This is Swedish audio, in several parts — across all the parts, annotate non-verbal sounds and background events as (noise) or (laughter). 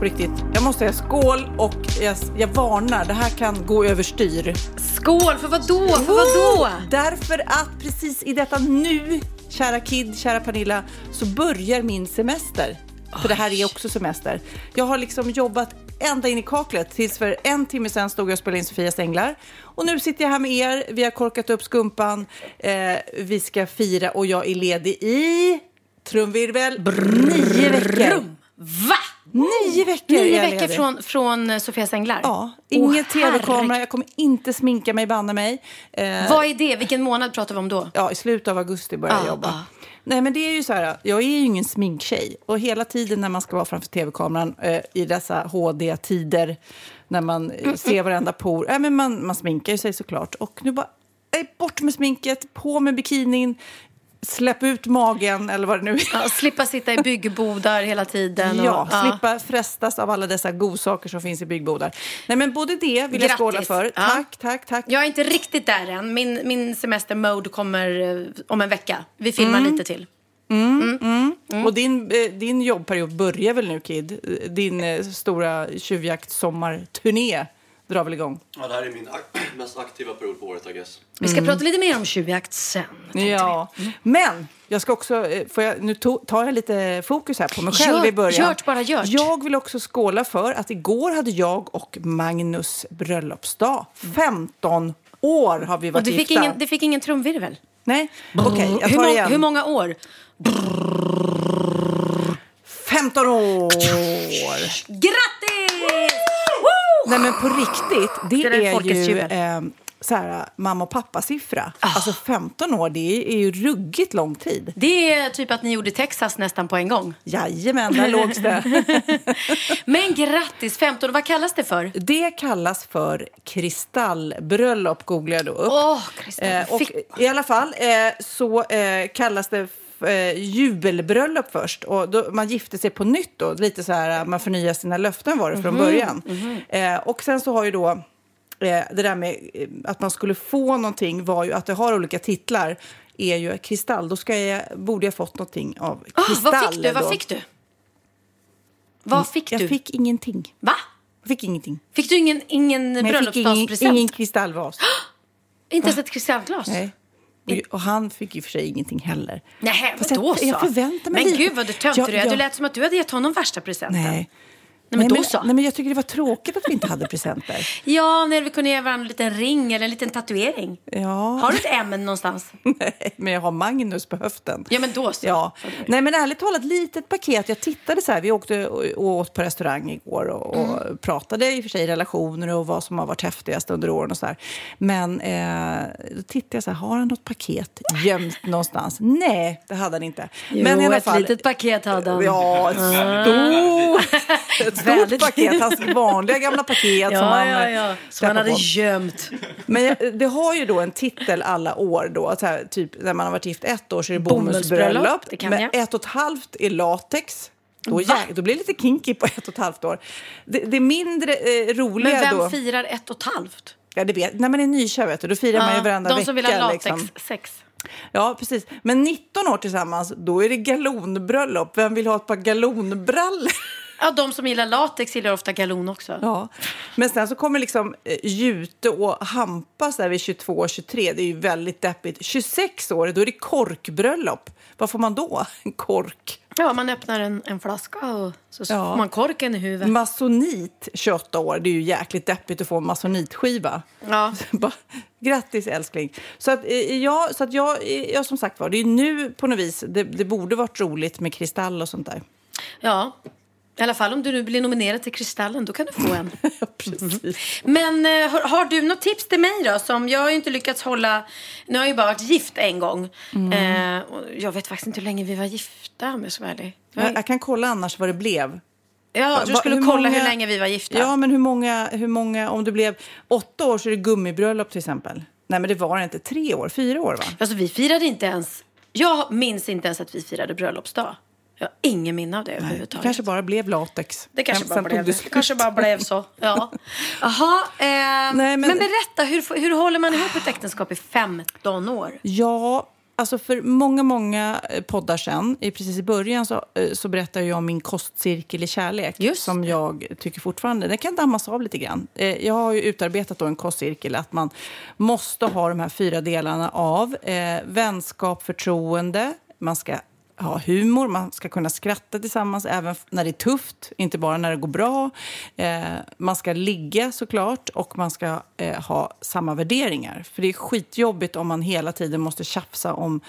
på riktigt, jag måste säga skål och jag, jag varnar, det här kan gå överstyr. Skål! För vad då? För vad då? Därför att precis i detta nu, kära Kid, kära Pernilla, så börjar min semester. För det här är också semester. Jag har liksom jobbat ända in i kaklet. Tills för en timme sedan stod jag och spelade in Sofias änglar. Och nu sitter jag här med er. Vi har korkat upp skumpan. Eh, vi ska fira och jag är ledig i trumvirvel nio veckor. Va? Nio veckor är Nio jag veckor ledig. från, från eh, Sofias änglar? Ja, ingen Åh, tv-kamera. Jag kommer inte sminka mig, banne mig. Eh, Vad är det? Vilken månad pratar vi om då? Ja, i slutet av augusti börjar jag Ah, jobba. ah. Nej, men det är ju så här, jag är ju ingen sminktjej. Och hela tiden när man ska vara framför tv-kameran eh, i dessa HD-tider, när man eh, (laughs) ser varenda por, äh, men man, man sminkar ju sig såklart. Och nu bara, eh, bort med sminket, på med bikinin, släpp ut magen eller vad det nu är. Ja, slippa sitta i (laughs) byggbodar hela tiden. Och, Ja, slippa frestas av alla dessa godsaker som finns i byggbodar. Nej, men både det vill jag Grattis. skåla för. Ja. Tack, tack, tack. Jag är inte riktigt där än. Min, min semester-mode kommer eh, om en vecka. Vi filmar Mm. lite till. Och din, eh, din jobbperiod börjar väl nu, Kid? Din eh, stora tjuvjakt-sommarturné drar väl igång? Ja, det här är min ak- (clears throat) mest aktiva period på året, I guess. Vi ska prata lite mer om tjuvjakt sen. Ja, men jag ska också, eh, får jag, nu to, tar jag lite fokus här på mig själv Gör- i början. gjort, bara gjort. Jag vill också skåla för att igår hade jag och Magnus bröllopsdag. 15 år har vi Och varit du fick, gifta. ingen, du fick ingen trumvirvel? Nej, okej, jag hur, tar må- igen. hur många år? 15 år! Grattis! Nej men på riktigt, det, Det är ju eh, så här, mamma och pappa-siffra. Ah. Alltså 15 år, det är ju ruggigt lång tid. Det är typ att ni gjorde Texas nästan på en gång. Jajamän, där lågs det. (laughs) Men grattis, 15 Vad kallas det för? Det kallas för kristallbröllop, googlar jag då upp. Kristall. Eh, och I alla fall eh, så eh, kallas det eh, jubelbröllop först. Och då, man gifte sig på nytt då, lite så här, man förnyar sina löften var det från Mhm, början. Eh, och sen så har ju då eh, det där med eh, att man skulle få någonting var ju att det har olika titlar är ju kristall. Då ska jag, borde jag fått någonting av Ah, kristall. vad fick du? Vad fick du? Vad fick Jag du? fick ingenting. Va? Jag fick ingenting. Fick du ingen, ingen jag fick ingen, bröllopsdagspresent? ingen kristallvas. (gasps) Inte ens ett kristallglas? Nej. Och, han fick ju för sig ingenting heller. Nej, vadå så? jag förväntar mig Men lite. gud vad du töntig du är. Du lät som att du hade gett honom värsta presenten. Nej. Nej, men då så. Nej, men jag tycker det var tråkigt att vi inte hade presenter. (laughs) Ja, när vi kunde ge varandra en liten ring eller en liten tatuering. Ja. Har du ett M någonstans? (laughs) Nej, men jag har Magnus på höften. Ja, men då så. Ja. Nej, men ärligt talat, litet paket. Jag tittade så här, vi åkte och åt på restaurang igår och, och Mm. pratade i och för sig relationer och vad som har varit häftigast under åren och så här. Men eh, då tittade jag så här, har han något paket gömt någonstans? Nej, det hade han inte. men i alla ett fall, litet paket hade han. Ja, ett stort, (laughs) ett stort Väldigt- paket. Hans (laughs) vanliga gamla paket som Ja, han ja, ja. Som han hade på. gömt. Men det har ju då en titel alla år då. Här, typ när man har varit gift ett år så är det bomullsbröllop. Det Men jag. ett och ett halvt är latex. Då, jä- då blir det lite kinky på ett och ett halvt år. Det, det mindre eh, roliga Men vem då... firar ett och ett halvt? Ja, det vet, när man är nykär vet du, då firar man ju varenda de vecka. som vill ha liksom. latexsex. Ja, precis. Men 19 år tillsammans, då är det galonbröllop. Vem vill ha ett par galonbrallor? Ja, de som gillar latex gillar ofta galon också. Ja. Men sen så kommer liksom eh, Jute och Hampa så här vid 22 och 23. Det är ju väldigt deppigt. 26 år, då är det korkbröllop. Vad får man då? (laughs) En kork. Ja, man öppnar en, en flaska och så Ja. får man korken i huvudet. Masonit, 28 år. Det är ju jäkligt deppigt att få en masonitskiva. Ja. (laughs) Bara, Grattis älskling. Så att, eh, jag, så att jag, eh, jag, som sagt var, det är nu på något vis, det, det borde varit roligt med kristall och sånt där. ja, i alla fall om du nu blir nominerad till Kristallen, då kan du få en. (laughs) Precis. Men eh, har, har du något tips till mig då? Som jag har inte lyckats hålla... Nu har jag ju bara varit gift en gång. Mm. Eh, jag vet faktiskt inte hur länge vi var gifta om jag ska vara ärlig. Jag, jag kan kolla annars vad det blev. Ja, du skulle hur kolla många- hur länge vi var gifta. Ja, men hur många, hur många, om det blev åtta år så är det gummibröllop till exempel. Nej, men det var det inte. Tre år, fyra år va? Alltså vi firade inte ens... Jag minns inte ens att vi firade bröllopsdag. Jag har ingen minne av det Det överhuvudtaget. kanske bara blev latex. Det kanske Sen bara tog blev, det det kanske bara blev så. (laughs) Ja. Eh, Nej, men... men- berätta, hur, hur håller man ihop ett äktenskap i 15 år? Ja, alltså för många, många eh, poddar sen, precis i början, så, eh, så berättar jag om min kostcirkel i kärlek. Just som jag tycker fortfarande, den kan dammas av lite grann. Eh, Jag har ju utarbetat då en kostcirkel, att man måste ha de här fyra delarna av eh, vänskap, förtroende, man ska ha humor, man ska kunna skratta tillsammans även när det är tufft, inte bara när det går bra. Eh, man ska ligga såklart och man ska eh, ha samma värderingar. För det är skitjobbigt om man hela tiden måste tjafsa om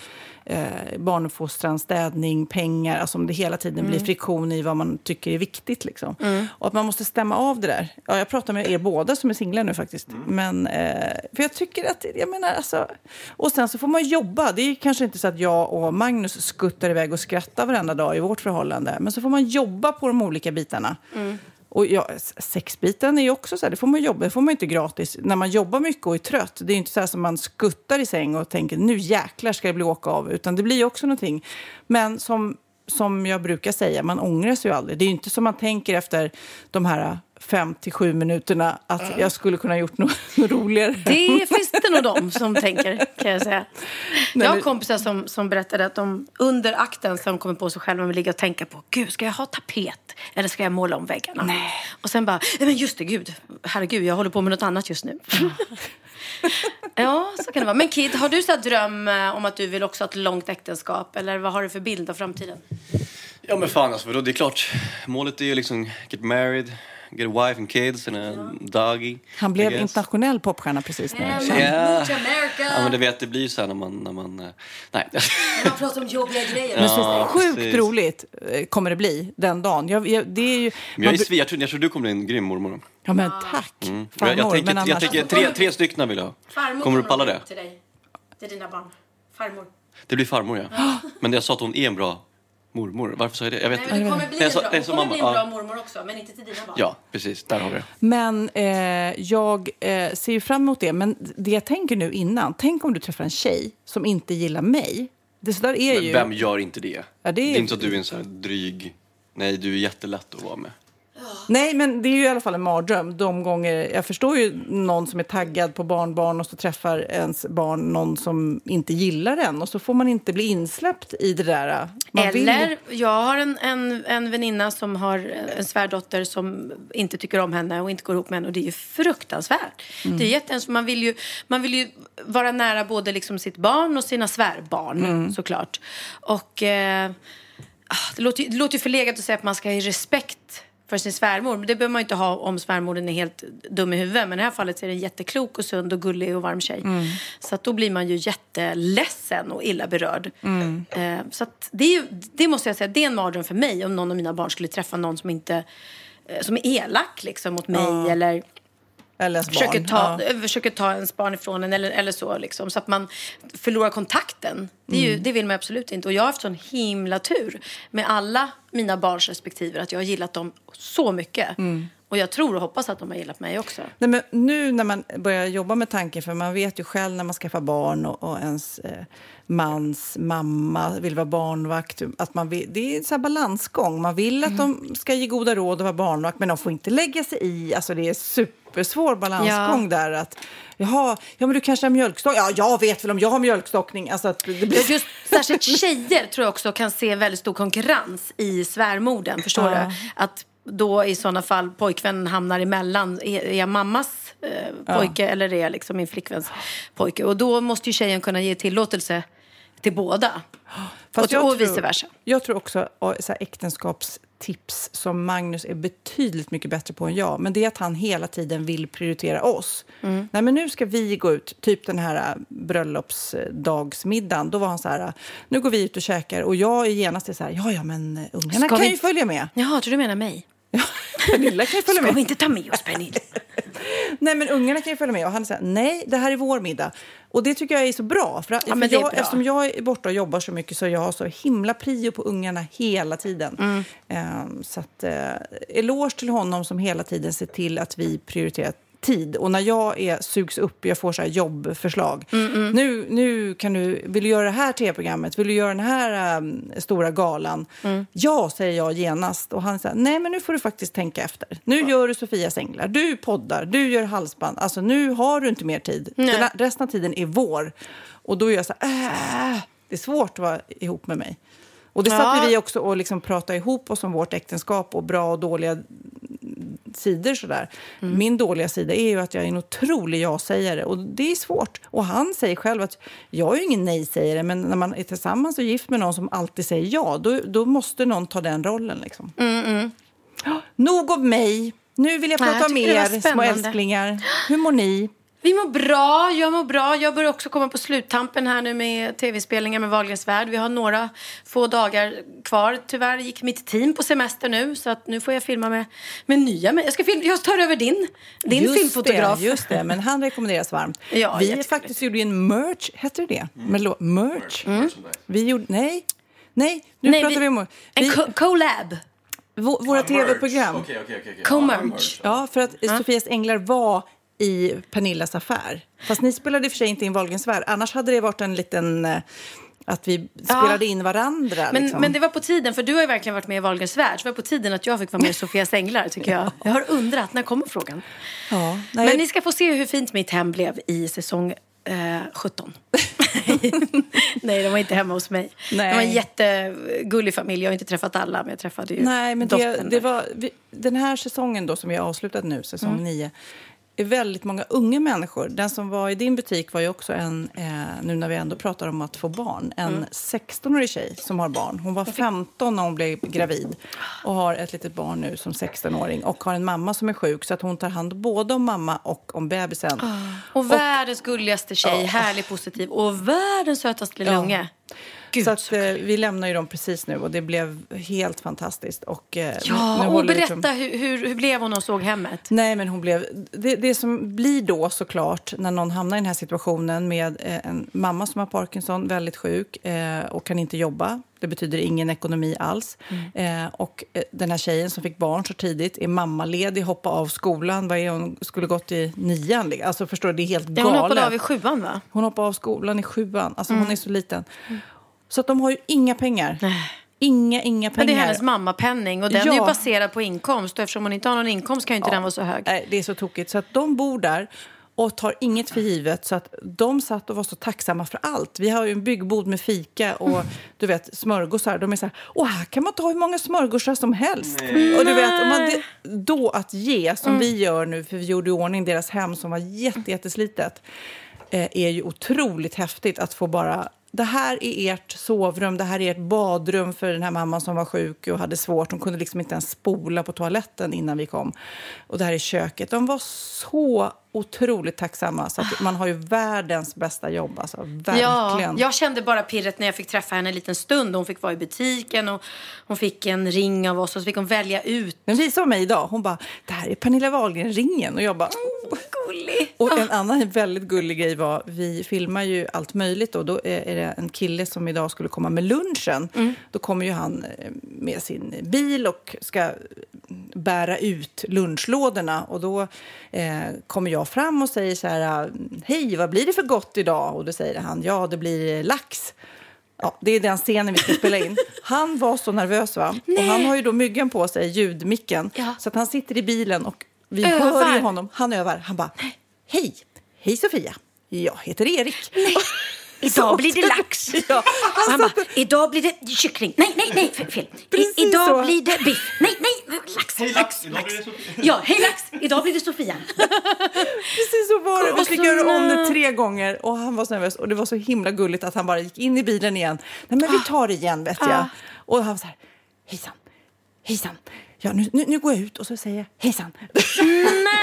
eh, barnuppfostran, städning, pengar. Alltså om det hela tiden blir friktion i vad man tycker är viktigt. Liksom. Och att man måste stämma av det där. Ja, jag pratar med er båda som är singlar nu faktiskt. Men, eh, för jag tycker att, jag menar alltså... Och sen så får man jobba. Det är kanske inte så att jag och Magnus skuttar iväg och skrattar varenda dag i vårt förhållande. Men så får man jobba på de olika bitarna. Och ja, sexbiten är ju också så här, det får man jobba, det får man inte gratis. När man jobbar mycket och är trött, det är ju inte så här som man skuttar i säng och tänker nu jäklar ska det bli åka av, utan det blir ju också någonting. Men som, som jag brukar säga, man ångrar sig ju aldrig. Det är ju inte som man tänker efter de här fem till sju minuterna att jag skulle kunna gjort (laughs) något, roligare. Det finns det nog de som tänker, kan jag säga. Nej, jag har kompisar som, som berättade att de under akten så de kommit på sig själva och ligga och tänka på Gud, ska jag ha tapet eller ska jag måla om väggarna? Nej. Och sen bara, nej men just det, Gud, herregud, jag håller på med något annat just nu. (laughs) ja, så kan det vara. Men Kid, har du så dröm eh, om att du vill också ha ett långt äktenskap? Eller vad har du för bild av framtiden? Ja men fan alltså, vadå? det är klart. Målet är ju liksom get married, get a wife and kids and a doggy. Han blev internationell popstjärna precis nu. To America! Ja men du vet, det blir ju så här när man, när man, eh, nej. Man pratar om jobbiga grejer. Men så Ja, sjukt precis. roligt eh, kommer det bli den dagen. Jag, jag, det är ju, Men jag, är jag, tror, jag tror du kommer bli en grym mormor. Ja, men tack. Mm. Jag, jag Farmor, tänker, men jag annars- tänker tre, tre stycken vill jag ha. Farmor Kommer du palla det? Till dig. Till dina barn. Farmor. Det blir farmor ja. Men jag sa att hon är en bra mormor. Varför sa jag det? Jag vet Nej, men du kommer bli, Det är en, så- bra, det är du som kommer mamma, bli en bra ja. mormor också, men inte till dina barn. Ja, precis. Där har vi det. Men eh, jag eh, ser ju fram emot det. Men det jag tänker nu innan, tänk om du träffar en tjej som inte gillar mig. Det så där är Men ju... vem gör inte det? Ja, det är- är inte så att du är en sån här dryg... Nej, du är jättelätt att vara med. Nej, men det är ju i alla fall en mardröm. De gånger, jag förstår ju någon som är taggad på barnbarn och så träffar ens barn någon som inte gillar en och så får man inte bli insläppt i det där. Man vill- Eller, jag har en, en, en väninna som har en svärdotter som inte tycker om henne och inte går ihop med henne. Och det är ju fruktansvärt. Mm. Det är jättehemskt. Man vill ju, man vill ju vara nära både liksom sitt barn och sina svärbarn, Mm. såklart. Och eh, ah, det, låter, ju- det låter ju förlegat att säga att man ska ha respekt för sin svärmor. Men det behöver man inte ha om svärmoren är helt dum i huvudet. Men i det här fallet är det en jätteklok och sund och gullig och varm tjej. Mm. Så att då blir man ju jätteledsen och illa berörd. Eh, så det, det måste jag säga, det är en mardröm för mig om någon av mina barn skulle träffa någon som inte eh, som är elak liksom mot mig eller Eller försöker ta, Ja. försöker ta ens barn ifrån en eller, eller så. Liksom, så att man förlorar kontakten. Det, ju, Mm. det vill man absolut inte. Och jag har haft sån himla tur med alla mina barns respektive. Att jag har gillat dem så mycket. Mm. Och jag tror och hoppas att de har gillat mig också. Nej, men nu när man börjar jobba med tanken, för man vet ju själv när man skaffar barn och, och ens eh, mans mamma vill vara barnvakt, att man vill, det är en balansgång. Man vill att de ska ge goda råd och vara barnvakt, men de får inte lägga sig i. Alltså det är supersvår balansgång där. Att, Jaha, ja men du kanske har mjölkstockning? Ja, jag vet väl om jag har mjölkstockning. Alltså att det blir... Just särskilt tjejer tror jag också kan se väldigt stor konkurrens i svärmorden. Förstår Ja. du? Att då i sådana fall pojkvännen hamnar emellan. Är, är jag mammas eh, pojke eller är jag liksom min flickväns pojke? Och då måste ju tjejen kunna ge tillåtelse till båda. Fast och, och vice versa. Jag tror också att så här, äktenskapstips som Magnus är betydligt mycket bättre på än jag. Men det är att han hela tiden vill prioritera oss. Mm. Nej, men nu ska vi gå ut, typ den här äh, bröllopsdagsmiddagen. Då var han så här, nu går vi ut och käkar. Och jag är genast så här, ja, ja, men äh, ungarna Ska kan vi- ju följa med. Jaha, tror du menar mig? (laughs) Pernilla kan ju följa Ska med. vi inte ta med oss Pernilla? (laughs) Nej, men ungarna kan ju följa med. Och han säger nej, det här är vår middag. Och det tycker jag är så bra. För, för det är jag, bra. Eftersom jag är borta och jobbar så mycket så jag har så himla prio på ungarna hela tiden. Mm. Ehm, så att, eh, eloge till honom som hela tiden ser till att vi prioriterar tid. Och när jag är, sugs upp, jag får så här jobbförslag. Mm, Nu, nu kan du, vill du göra det här tv-programmet? Vill du göra den här ehm, stora galan? Mm. Ja, säger jag genast. Och han säger, nej men nu får du faktiskt tänka efter. Nu gör du Sofias änglar, du poddar, du gör halsband. Alltså nu har du inte mer tid. Den, resten av tiden är vår. Och då är jag så här, äh, det är svårt att vara ihop med mig. Och det satt Ja. vi också och liksom pratade ihop oss om vårt äktenskap och bra och dåliga sidor. Sådär. Mm. Min dåliga sida är ju att jag är en otrolig ja-sägare och det är svårt. Och han säger själv att jag är ingen nej-sägare men när man är tillsammans och gift med någon som alltid säger ja då, då måste någon ta den rollen. Liksom. Ja, Nog om mig. Nu vill jag Nej, prata jag om er, små älsklingar. Hur mår ni? Vi mår bra, jag mår bra. Jag börjar också komma på sluttampen här nu med tv-spelningar med Wahlgrens värld. Vi har några få dagar kvar. Tyvärr gick mitt team på semester nu så att nu får jag filma med, med nya. Men jag, ska film, jag tar över din, din Just filmfotograf. Det, just det, men han rekommenderas varmt. (laughs) Ja, vi faktiskt gjorde ju en merch, heter det det? Lå- merch? Mm. Vi gjorde, nej, nej, nu Nej, pratar vi, om... En Vi, co- collab. vå- våra tv-program. Okej, okej. okej. Co-merch. Ja, för att Sofias änglar var i Pernillas affär. Fast ni spelade i och för sig inte in Wahlgrens värld. Annars hade det varit en liten... eh, Att vi spelade in varandra. Men, liksom. men det var på tiden, för du har ju verkligen varit med i Wahlgrens värld. Så det var på tiden att jag fick vara med i (laughs) Sofias änglar, tycker jag. Jag har undrat, när kommer frågan? ja, nej, Men ni ska få se hur fint mitt hem blev i säsong eh, 17. (laughs) Nej, de var inte hemma hos mig. Nej. Det var en jättegullig familj. Jag har inte träffat alla, men jag träffade ju Nej, men det, det var, vi, den här säsongen då som vi har avslutat nu, säsong Mm. nio, är väldigt många unga människor. Den som var i din butik var ju också en, eh, nu när vi ändå pratar om att få barn, en Mm. 16-årig tjej som har barn. Hon var 15 när hon blev gravid och har ett litet barn nu som 16-åring och har en mamma som är sjuk så att hon tar hand både om mamma och om bebisen. Och världens gulligaste tjej, härlig, positiv och världens sötaste lilla Ja. unge. Gud, så att, eh, vi lämnar ju dem precis nu och det blev helt fantastiskt. Och, eh, Ja, och berätta, liksom- hur, hur, hur blev hon och såg hemmet? Nej, men hon blev... Det, det som blir då såklart när någon hamnar i den här situationen med eh, en mamma som har Parkinson, väldigt sjuk eh, och kan inte jobba. Det betyder ingen ekonomi alls. Mm. Eh, och eh, den här tjejen som fick barn så tidigt är mammaledig, hoppade av skolan. Vad är hon? Skulle gått i nian. Alltså förstår du, det är helt Ja, galet. hon hoppade av i sjuan, va? Hon hoppade av skolan i sjuan. Alltså Mm. hon är så liten. Så att de har ju inga pengar. Inga, inga Men pengar. det är hennes mammapenning och den är ju Ja. baserad på inkomst och eftersom hon inte har någon inkomst kan ju inte den vara så hög. Nej, det är så tokigt. Så att de bor där och tar inget för givet. Så att de satt och var så tacksamma för allt. Vi har ju en byggbod med fika och (laughs) du vet, smörgåsar. De är så här, åh, här kan man ta hur många smörgåsar som helst. Och du vet, om man, det, då att ge, som vi gör nu, för vi gjorde i ordning deras hem som var jätte, jätteslitet, eh, är ju otroligt häftigt att få bara det här är ert sovrum, det här är ert badrum för den här mamman som var sjuk och hade svårt. Hon kunde liksom inte ens spola på toaletten innan vi kom. Och det här är köket. De var så otroligt tacksamma. Så att man har ju världens bästa jobb. Alltså, verkligen. Ja, jag kände bara pirret när jag fick träffa henne en liten stund. Hon fick vara i butiken och hon fick en ring av oss och så fick hon välja ut. Den visade mig idag. Hon bara, det här är Pernilla Wahlgren-ringen. Och jag bara, oh. Gullig! Och en annan väldigt gullig grej var, vi filmar ju allt möjligt och då är det en kille som idag skulle komma med lunchen. Då kommer ju han eh, med sin bil och ska bära ut lunchlådorna och då eh, kommer jag fram och säger så här, hej vad blir det för gott idag? Och då säger han, ja det blir lax. Ja, det är den scenen vi ska spela in. (laughs) Han var så nervös va? Och han har ju då myggan på sig, ljudmicken. Ja. Så att han sitter i bilen och vi Övar. hör ju honom. Han övar. Han bara, hej, hej Sofia. Jag heter Erik. (laughs) (laughs) Idag blir det lax. (laughs) Ja, han bara, idag blir det kyckling. Nej, nej, nej, fel. I, idag så. blir det biff. Nej, nej, Lax, Hej lax, lax! Idag blir det Sofia. Ja, hej lax! Idag blir det Sofia. (laughs) Precis så var det. Vi fick göra om det tre gånger och han var så nervös och det var så himla gulligt att han bara gick in i bilen igen. Nej men vi tar det igen vet jag. Och han var så här, hejsan, hejsan. Ja, nu, nu, nu går jag ut och så säger jag hejsan.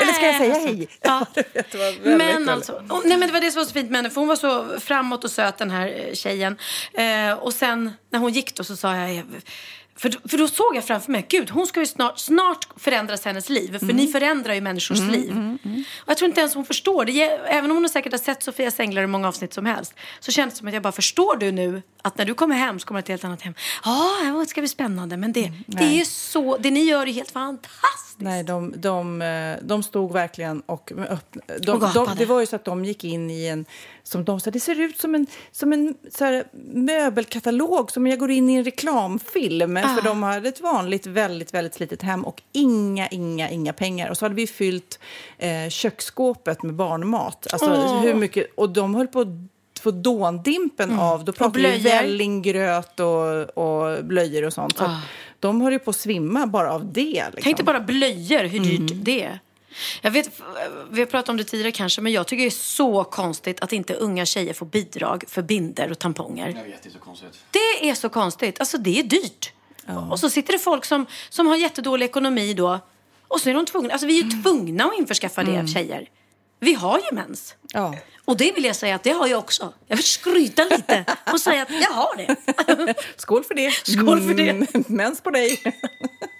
Eller ska jag säga hej? (laughs) Ja. (laughs) det var väldigt Men alltså, och, nej men det var det som var så fint med henne, för hon var så framåt och söt den här eh, tjejen. Eh, och sen när hon gick då så sa jag, för, för då såg jag framför mig, gud hon ska ju snart, snart förändras hennes liv. För Mm. ni förändrar ju människors liv. Och jag tror inte ens hon förstår det. Även om hon säkert har sett Sofias änglar i många avsnitt som helst. Så känns det som att jag bara, förstår du nu att när du kommer hem så kommer det ett helt annat hem. Ja, det ska bli spännande. Men det, det är så, det ni gör är helt fantastiskt. Nej, de, de, eh, de stod verkligen och öppna, Och de, gapade. de, Det var ju så att de gick in i en... Som de sa, det ser ut som en, som en så här, möbelkatalog, som jag går in i en reklamfilm. Ah. För de hade ett vanligt, väldigt, väldigt slitet hem och inga, inga, inga pengar. Och så hade vi fyllt eh, köksskåpet med barnmat. Alltså, hur mycket, och de höll på få dåndimpen av, då pratade vi Mm. vällinggröt och, och blöjor och sånt. Så att de höll ju på att svimma bara av det. Liksom. Tänk dig bara blöjor, hur dyrt Mm. det är. Jag vet, vi har pratat om det tidigare kanske, men jag tycker det är så konstigt att inte unga tjejer får bidrag för binder och tamponger. Jag vet, det är så konstigt. Det är så konstigt. Alltså det är dyrt. Och så sitter det folk som, som har jättedålig ekonomi då. Och så är de tvungna, alltså vi är ju tvungna att införskaffa det tjejer. Vi har ju mens. Ja. Och det vill jag säga att det har jag också. Jag vill skryta lite och säga att jag har det. (laughs) Skål för det! Skål för det. Mm, mens på dig! (laughs)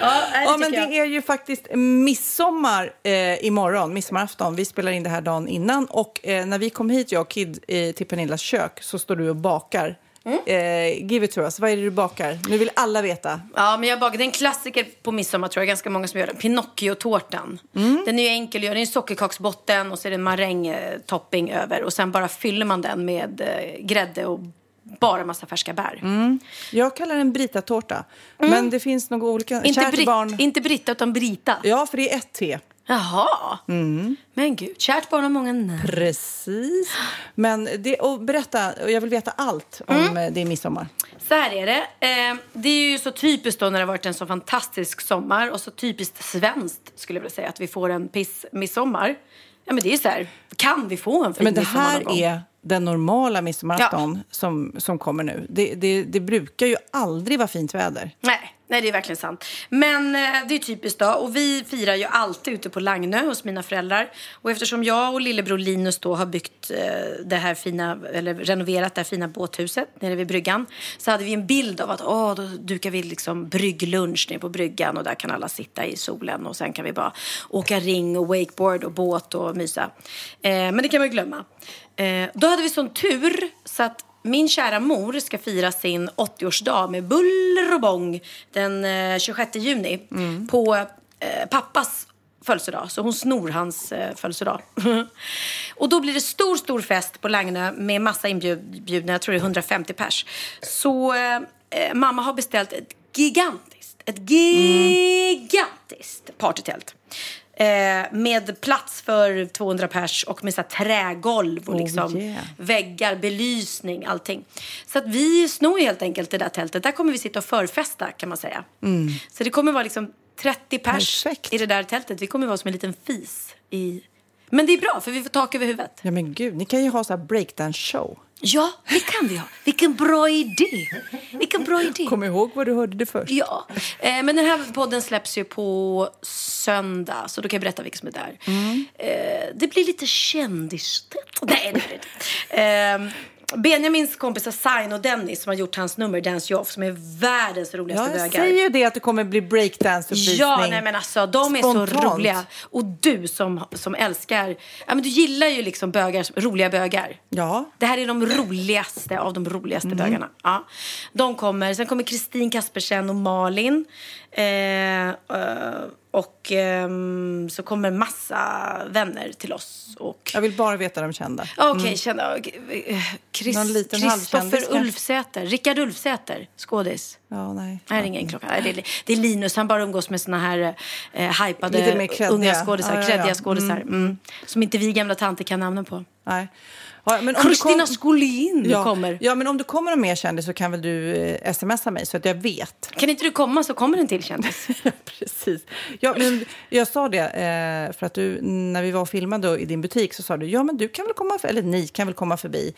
Ja, Ja, men jag. det är ju faktiskt midsommar eh, imorgon, midsommarafton. Vi spelar in det här dagen innan. Och eh, när vi kom hit, jag och Kid, eh, till Pernillas kök så står du och bakar. Mm. Eh, give it to us. Vad är det du bakar? Nu vill alla veta. Ja, men jag bakar. Det är en klassiker på midsommar tror jag. Ganska många som gör den. Pinocchio-tårtan. Den är ju enkel att göra. Det är en sockerkaksbotten och så är det en marängtopping över. Och sen bara fyller man den med eh, grädde och bara massa färska bär. Jag kallar den Brita-tårta. Men det finns några olika. Mm. Inte, Brit, barn. inte Brita, utan Brita. Ja, för det är ett T. Jaha. Men gud, kärt barn har många namn. Precis. Men det, och berätta, och jag vill veta allt om Mm. eh, din midsommar. Så här är det. Eh, det är ju så typiskt då när det har varit en så fantastisk sommar och så typiskt svenskt skulle jag vilja säga att vi får en piss midsommar. Ja men det är så här, kan vi få en fin Men det midsommar här någon gång? är den normala midsommarafton som, som kommer nu. Det, det, det brukar ju aldrig vara fint väder. Nej, nej, det är verkligen sant. Men eh, det är typiskt då. Och vi firar ju alltid ute på Lagnö hos mina föräldrar. Och eftersom jag och lillebror Linus då har byggt eh, det här fina, eller renoverat det här fina båthuset nere vid bryggan. Så hade vi en bild av att åh, då dukar vi liksom brygglunch nere på bryggan och där kan alla sitta i solen och sen kan vi bara åka ring och wakeboard och båt och mysa. Eh, men det kan man ju glömma. Eh, då hade vi sån tur så att min kära mor ska fira sin 80-årsdag med buller och bång den eh, 26 juni på eh, pappas födelsedag. Så hon snor hans eh, födelsedag. (laughs) och då blir det stor, stor fest på Lagnö med massa inbjudna. Jag tror det är 150 pers. Så eh, eh, mamma har beställt ett gigantiskt, ett gigantiskt partytält. Eh, med plats för 200 pers och med så trägolv och Oh, liksom yeah. väggar, belysning, allting. Så att vi snor helt enkelt det där tältet. Där kommer vi sitta och förfesta kan man säga. Så det kommer vara liksom 30 pers Perfekt. i det där tältet. Vi kommer vara som en liten fis i... Men det är bra för vi får tak över huvudet. Ja men gud, ni kan ju ha så här breakdance-show. Ja, det kan vi ha. Vilken bra idé. Vilken bra idé. Kom ihåg vad du hörde det först. Ja, eh, men den här podden släpps ju på söndag, så då kan jag berätta vilka som är där. Eh, det blir lite kändis... Nej, det blir det inte. Eh, Benjamins kompisar Sign och Dennis som har gjort hans nummer Dance You Off som är världens roligaste Ja, jag bögar. säger ju det att det kommer bli breakdance-uppvisning. Ja, nej men alltså de är så Spontant. roliga. Och du som, som älskar, ja men du gillar ju liksom bögar, roliga bögar. Ja. Det här är de roligaste av de roligaste Mm. bögarna. Ja. De kommer, sen kommer Kristin Kaspersen och Malin. Eh, eh, och ehm, så kommer massa vänner till oss. Och, Jag vill bara veta de kända. Okej, eh, Chris, Någon liten Kristoffer halvkändis kanske? Ulfsäter. Rickard Ulfsäter, skådis. Ja, nej. Nej, det är ingen klocka. Det är, det är Linus, han bara umgås med såna här eh, hypade unga skådisar, Ja, ja, ja. skådisar. Mm. Som inte vi gamla tanter kan namnen på. nej. Ja, men du Kristina kom- Skolin ja, kommer. Ja, men om det kommer någon mer kändis så kan väl du eh, smsa mig så att jag vet. Kan inte du komma så kommer en till kändis. (laughs) Ja, precis. Ja, men jag sa det eh, för att du, när vi var och filmade i din butik så sa du, ja men du kan väl komma, för, eller ni kan väl komma förbi.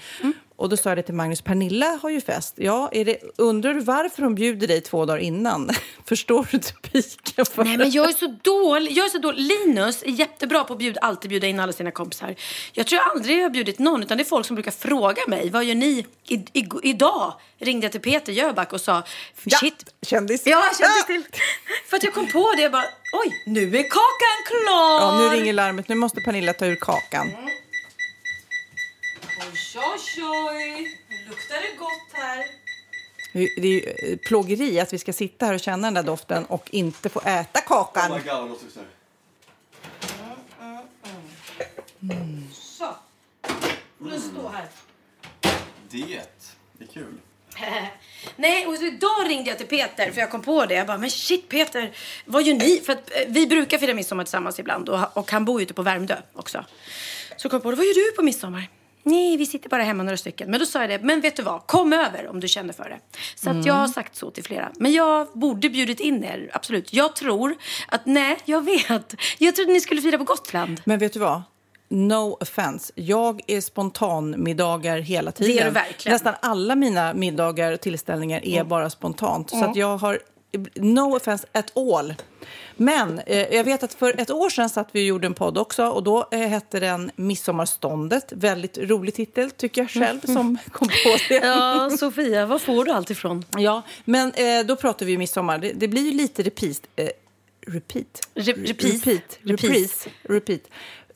Och då sa jag det till Magnus, Pernilla har ju fest. Ja, är det, undrar du varför hon bjuder dig två dagar innan? (laughs) Förstår du typiken? För? Nej men jag är så dålig. Jag är så dålig. Linus är jättebra på att bjuda, alltid bjuda in alla sina kompisar. Jag tror jag aldrig jag har bjudit någon utan det är folk som brukar fråga mig. Vad gör ni i, i, idag? Ringde jag till Peter Jöback och sa Ja, shit. kändis. Ja, kändis till. För att jag kom på det. Jag bara, oj, nu är kakan klar. Ja, nu ringer larmet. Nu måste Pernilla ta ur kakan. Oj, oj, oj. Nu luktar det gott här. Det är ju eh, plågeri att vi ska sitta här och känna den där doften och inte få äta kakan. Oh my god, jag måste fixa det. Så. Nu stå här. Diet. Det är kul. (laughs) Nej, och så idag ringde jag till Peter för jag kom på det. Jag bara, men shit Peter, vad gör ni? För att eh, vi brukar fira midsommar tillsammans ibland och, och han bor ju ute på Värmdö också. Så kom jag på det, vad gör du på midsommar? Nej, vi sitter bara hemma några stycken. Men då sa jag det, men vet du vad, kom över om du känner för det. Så att jag har sagt så till flera. Men jag borde bjudit in er, absolut. Jag tror att, nej, jag vet. Jag trodde ni skulle fira på Gotland. Men vet du vad? No offense. Jag är spontanmiddagar hela tiden. Det är du verkligen. Nästan alla mina middagar och tillställningar är bara spontant. Så att jag har no offense at all. Men eh, jag vet att för ett år sedan satt vi och gjorde en podd också och då eh, hette den Midsommarståndet. Väldigt rolig titel tycker jag själv (laughs) som kom på det. Ja, Sofia, var får du allt ifrån? Ja, men eh, då pratar vi midsommar. Det, det blir ju lite repris. Eh, repeat? Re- repris. Repeat. Repris. Repris. Repeat.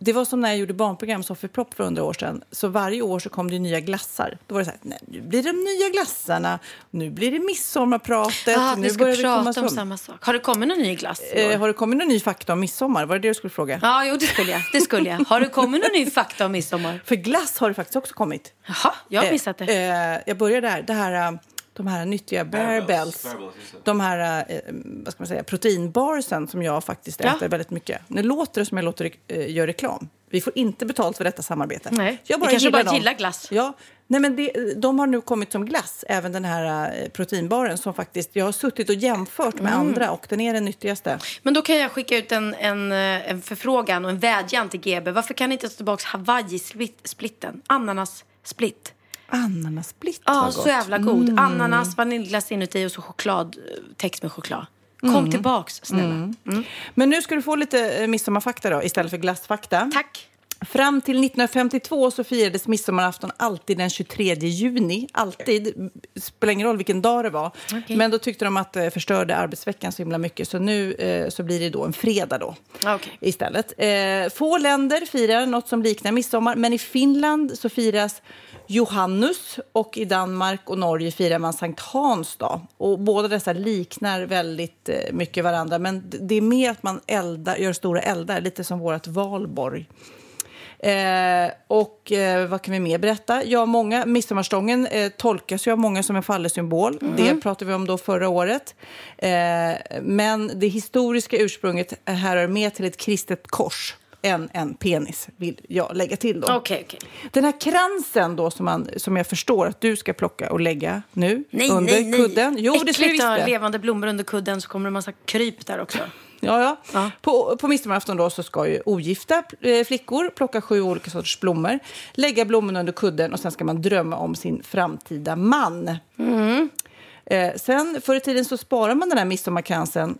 Det var som när jag gjorde barnprogram Soffipropp för hundra år sedan. Så varje år så kom det nya glassar. Då var det så här, nej, nu blir det de nya glassarna, nu blir det midsommarpratet. Ja, nu vi börjar det komma om fram. samma sak. Har det kommit någon ny glass? Eh, har det kommit någon ny fakta om midsommar? Var det det du skulle fråga? Ja, jo, det skulle jag. Det skulle jag. Har det kommit någon ny fakta om midsommar? (laughs) För glass har det faktiskt också kommit. Jaha, jag har missat det. Eh, eh, jag börjar där. Det här, eh, de här nyttiga det. De här eh, vad ska man säga, proteinbarsen som jag faktiskt Ja. äter väldigt mycket. Nu låter det som jag låter, eh, gör reklam. Vi får inte betalt för detta samarbete. Nej, jag vi kanske bara dem. gillar glass. Ja, nej men det, de har nu kommit som glass, även den här eh, proteinbaren som faktiskt, jag har suttit och jämfört med Mm. andra och den är den nyttigaste. Men då kan jag skicka ut en, en, eh, en förfrågan och en vädjan till GB. Varför kan ni inte ta tillbaka Hawaii-splitten? Ananas-split. Ananasblitt Ja, gott. så jävla god. Ananas, vaniljglass inuti och så choklad, eh, med choklad. Kom tillbaks, snälla. Mm. Men nu ska du få lite eh, midsommarfakta då, istället för glassfakta. Tack. Fram till 1952 så firades midsommarafton alltid den 23 juni. Alltid. Spelar ingen roll vilken dag det var. Okej. Men då tyckte de att det förstörde arbetsveckan så himla mycket. Så nu eh, så blir det då en fredag då Okej. istället. Eh, få länder firar något som liknar midsommar. Men i Finland så firas Johannus och i Danmark och Norge firar man Sankt Hans dag. Och båda dessa liknar väldigt eh, mycket varandra. Men det är mer att man eldar, gör stora eldar, lite som vårt valborg. Eh, och eh, vad kan vi mer berätta? Ja, många, midsommarstången eh, tolkas ju av många som en fallesymbol. Det pratade vi om då förra året. Eh, men det historiska ursprunget härrör mer till ett kristet kors än en penis, vill jag lägga till då. Okej, okej. Den här kransen då som, man, som jag förstår att du ska plocka och lägga nu Nej, under nej, nej. kudden. Jo, det ska du Äckligt visst det. levande blommor under kudden så kommer det en massa kryp där också. Ja, ja. Ja. På, på midsommarafton då så ska ju ogifta eh, flickor plocka sju olika sorters blommor, lägga blommorna under kudden och sen ska man drömma om sin framtida man. Eh, sen förr i tiden så sparar man den här midsommarkransen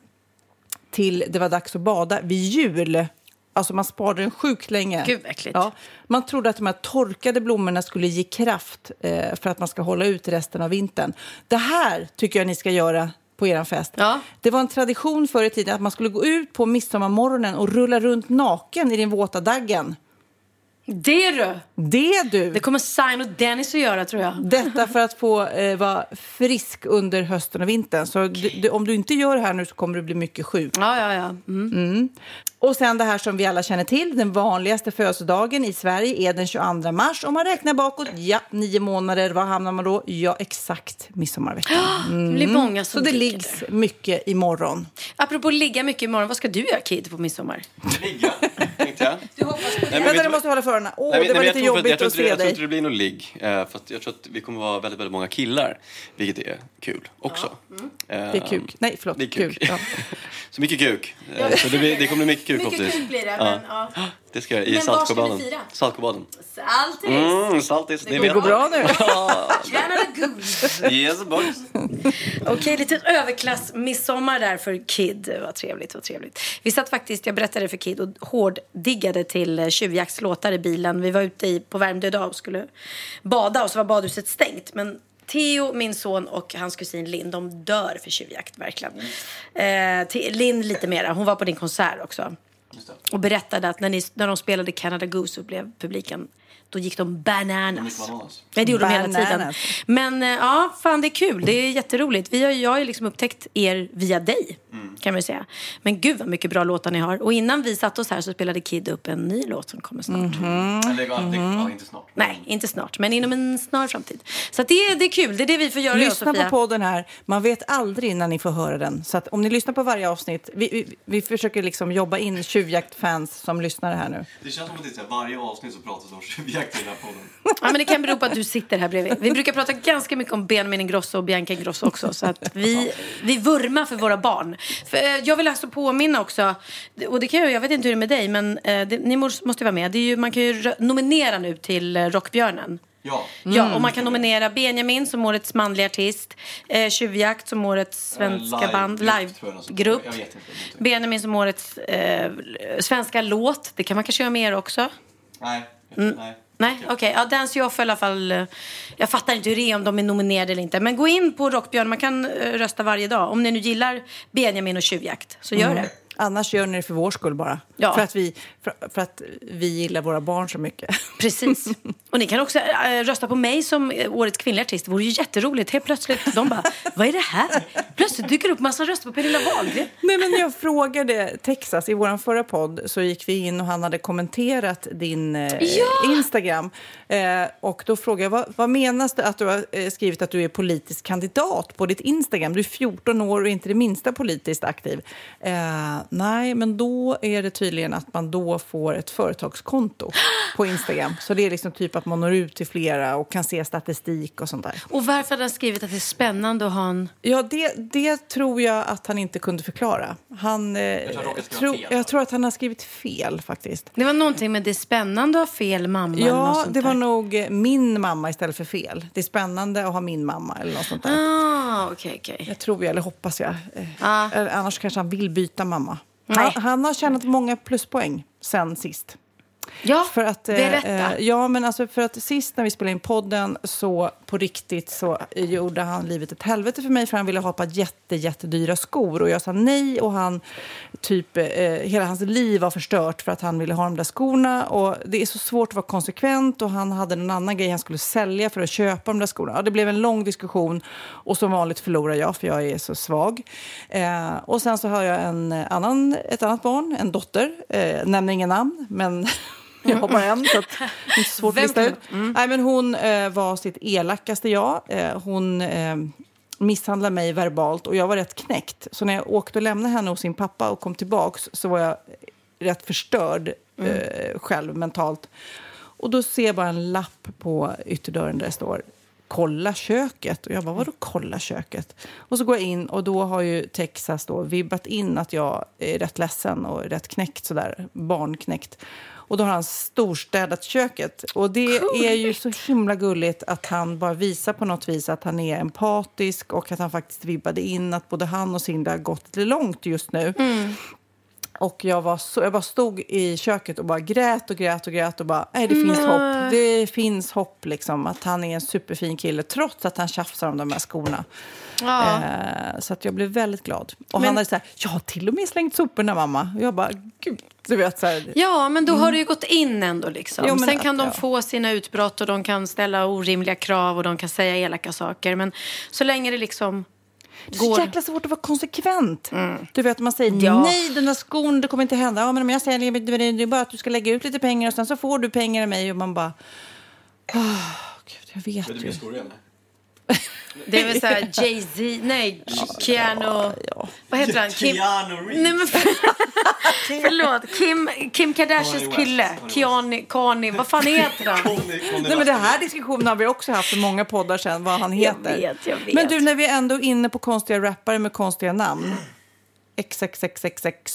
till det var dags att bada vid jul. Alltså man sparade den sjukt länge. Gud. Ja, man trodde att de här torkade blommorna skulle ge kraft eh, för att man ska hålla ut resten av vintern. Det här tycker jag ni ska göra på er fest. Ja. Det var en tradition förr i tiden att man skulle gå ut på midsommarmorgonen och rulla runt naken i den våta daggen. Det du! Det du! Det kommer Sign och Dennis att göra tror jag. (laughs) Detta för att få eh, vara frisk under hösten och vintern. Så du, du, om du inte gör det här nu så kommer du bli mycket sjuk. Ja, ja, ja. Mm. Och sen det här som vi alla känner till, den vanligaste födelsedagen i Sverige är den 22 mars. Om man räknar bakåt, ja, nio månader, var hamnar man då? Ja, exakt midsommarveckan. (gasps) Det blir många Så som det ligger liggs mycket imorgon. Apropå ligga mycket imorgon, vad ska du göra Kid på midsommar? Ligga. Du hoppas på Nej, men Vänta, vet du måste hålla för öronen. Åh, Nej, det var nej, lite jobbigt att inte det- se Jag tror dig. inte det blir någon ligg. eh, För att jag tror att vi kommer vara väldigt, väldigt många killar. Vilket är kul också. Eh, Det är kuk. Nej, förlåt. Det är kuk. Ja. (laughs) Så mycket kuk. Så det, blir, det kommer bli mycket kuk Mycket kuk blir det, men ja. Det ska jag i Men Saltsjöbaden. Saltsjöbaden. Saltis! Mm, saltis, det går Det går bra nu. (laughs) Canada Goose! Yes boys. Okej, lite överklass-midsommar där för Kid. Vad trevligt, vad trevligt. Vi satt faktiskt, jag berättade för Kid, och hårddiggade till eh, tjuvjaktslåtar i bilen. Vi var ute i, på Värmdö idag och skulle bada och så var badhuset stängt. Men Theo, min son och hans kusin Linn, de dör för tjuvjakt, verkligen. Eh, Te- Linn lite mera, hon var på din konsert också. Och berättade att när, ni, när de spelade Canada Goose så blev publiken, då gick de bananas. bananas. Nej, det gjorde de hela tiden. Bananas. Men eh, ja, fan det är kul. Det är jätteroligt. Vi har, jag har ju liksom upptäckt er via dig, kan man säga. Men gud vad mycket bra låtar ni har. Och innan vi satte oss här så spelade Kid upp en ny låt som kommer snart. Eller, ja, det- ja, inte snart. Nej, inte snart, men inom en snar framtid. Så att det, är, det är kul. Det är det vi får göra, jag Lyssna Sofia. på podden här. Man vet aldrig när ni får höra den. Så att om ni lyssnar på varje avsnitt. Vi, vi, vi försöker liksom jobba in tjuvjaktfans som lyssnar här nu. Det känns som att det är varje avsnitt så pratas om tjuvjakt i den här podden. Ja, men det kan bero på att du sitter här bredvid. Vi brukar prata ganska mycket om Benjamin Ingrosso och Bianca Ingrosso också. Så att vi, vi vurmar för våra barn. För, eh, jag vill alltså påminna också, och det kan jag, jag vet inte hur det är med dig, men eh, det, ni måste vara med. Det är ju, man kan ju nominera nu till eh, Rockbjörnen. Ja. Ja, och man kan nominera Benjamin som årets manliga artist, eh, Tjuvjakt som årets svenska live- band, livegrupp. Benjamin som årets eh, svenska låt. Det kan man kanske göra mer också. Nej. Mm. Nej. Nej, okej. Ja, Dance Off i alla fall. eh, Jag fattar inte hur det är om de är nominerade eller inte. Men gå in på Rockbjörn. Man kan eh, rösta varje dag. Om ni nu gillar Benjamin och Tjuvjakt, så gör det. Annars gör ni det för vår skull bara. Ja. För, att vi, för, för att vi gillar våra barn så mycket. Precis. (laughs) Och ni kan också äh, rösta på mig som eh, årets kvinnliga artist. Det vore ju jätteroligt. Helt plötsligt, de bara, (laughs) vad är det här? Plötsligt dyker det upp massa röster på Pernilla Wahlgren. (laughs) Nej, men jag frågade Texas i vår förra podd så gick vi in och han hade kommenterat din eh, Instagram. Eh, och då frågade jag vad, vad menas det att du har eh, skrivit att du är politisk kandidat på ditt Instagram? Du är 14 år och inte det minsta politiskt aktiv. Eh, nej, men då är det tydligen att man då får ett företagskonto på Instagram. Så det är liksom typ att man når ut till flera och kan se statistik och sånt där. Och varför hade han skrivit att det är spännande att ha en... Ja, det, det tror jag att han inte kunde förklara. Han, eh, jag, tror tror, fel. jag tror att han har skrivit fel faktiskt. Det var någonting med det är spännande att ha fel mamma Ja, sånt det var där. nog eh, min mamma istället för fel. Det är spännande att ha min mamma eller något sånt där. Ah, okej, okej. Jag tror jag, eller hoppas jag. Eh, eller Annars kanske han vill byta mamma. Nej. Han, han har tjänat många pluspoäng sen sist. Ja, För att, eh, berätta. eh, ja, men alltså för att sist när vi spelade in podden så på riktigt så gjorde han livet ett helvete för mig för han ville ha ett par jätte, jättedyra skor och jag sa nej och han typ eh, hela hans liv var förstört för att han ville ha de där skorna och det är så svårt att vara konsekvent och han hade en annan grej han skulle sälja för att köpa de där skorna. Ja, det blev en lång diskussion och som vanligt förlorar jag för jag är så svag. Eh, och sen så har jag en annan, ett annat barn, en dotter, eh, nämner inga namn men (laughs) (laughs) jag har bara en, så att det är inte så svårt Vem att lista ut. Nej, men hon eh, var sitt elakaste jag. Eh, hon eh, misshandlade mig verbalt och jag var rätt knäckt. Så när jag åkte och lämnade henne hos sin pappa och kom tillbaks så var jag rätt förstörd eh, själv mentalt. Och då ser jag bara en lapp på ytterdörren där det står kolla köket. Och jag bara, vadå kolla köket? Och så går jag in och då har ju Texas då vibbat in att jag är rätt ledsen och rätt knäckt sådär, barnknäckt. Och då har han storstädat köket. Och det är ju så himla gulligt att han bara visar på något vis att han är empatisk och att han faktiskt vibbade in att både han och Cindy har gått lite långt just nu. Och jag, var så, jag bara stod i köket och bara grät och grät och grät och bara, nej det finns hopp. Det finns hopp liksom att han är en superfin kille trots att han tjafsar om de här skorna. Ja. Eh, så att jag blev väldigt glad. Och han hade så här, jag har till och med slängt soporna mamma. Och jag bara, gud, du vet så här. Ja, men då har det ju gått in ändå. Liksom. Jo, Sen kan att- de ja. få sina utbrott och de kan ställa orimliga krav och de kan säga elaka saker. Men så länge det liksom... Det är så går... jäkla svårt att vara konsekvent. Du vet, man säger Ja. nej, den där skon, det kommer inte hända. Ja, men om jag säger det, det är bara att du ska lägga ut lite pengar och sen så får du pengar av mig och man bara... Oh, Gud, jag vet ju. Det är väl såhär Jay-Z, nej, Keanu... Vad heter han? Kim... Keanu Reeves. Nej men för... (laughs) förlåt, Kim, Kim Kardashians kille. Keanu, Kani, vad fan heter han? Nej, men det här diskussionen har vi också haft för många poddar sedan, vad han heter. vet, jag vet. Men du, när vi är ändå inne på konstiga rappare med konstiga namn. XXXXX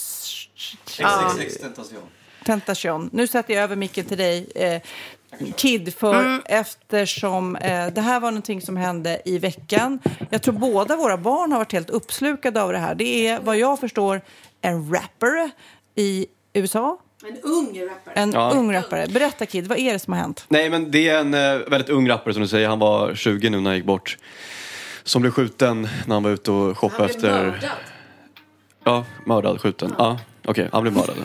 Tentation. Nu sätter jag över micken till dig, eh, Kid, för eftersom eh, det här var någonting som hände i veckan. Jag tror båda våra barn har varit helt uppslukade av det här. Det är, vad jag förstår, en rapper i USA. En ung rappare. En Ja. ung rappare. Berätta, Kid, vad är det som har hänt? Nej, men det är en eh, väldigt ung rappare som du säger. Han var 20 nu när han gick bort. Som blev skjuten när han var ute och shoppade efter... Ja, mördad, skjuten. Ja, okej, han blev mördad.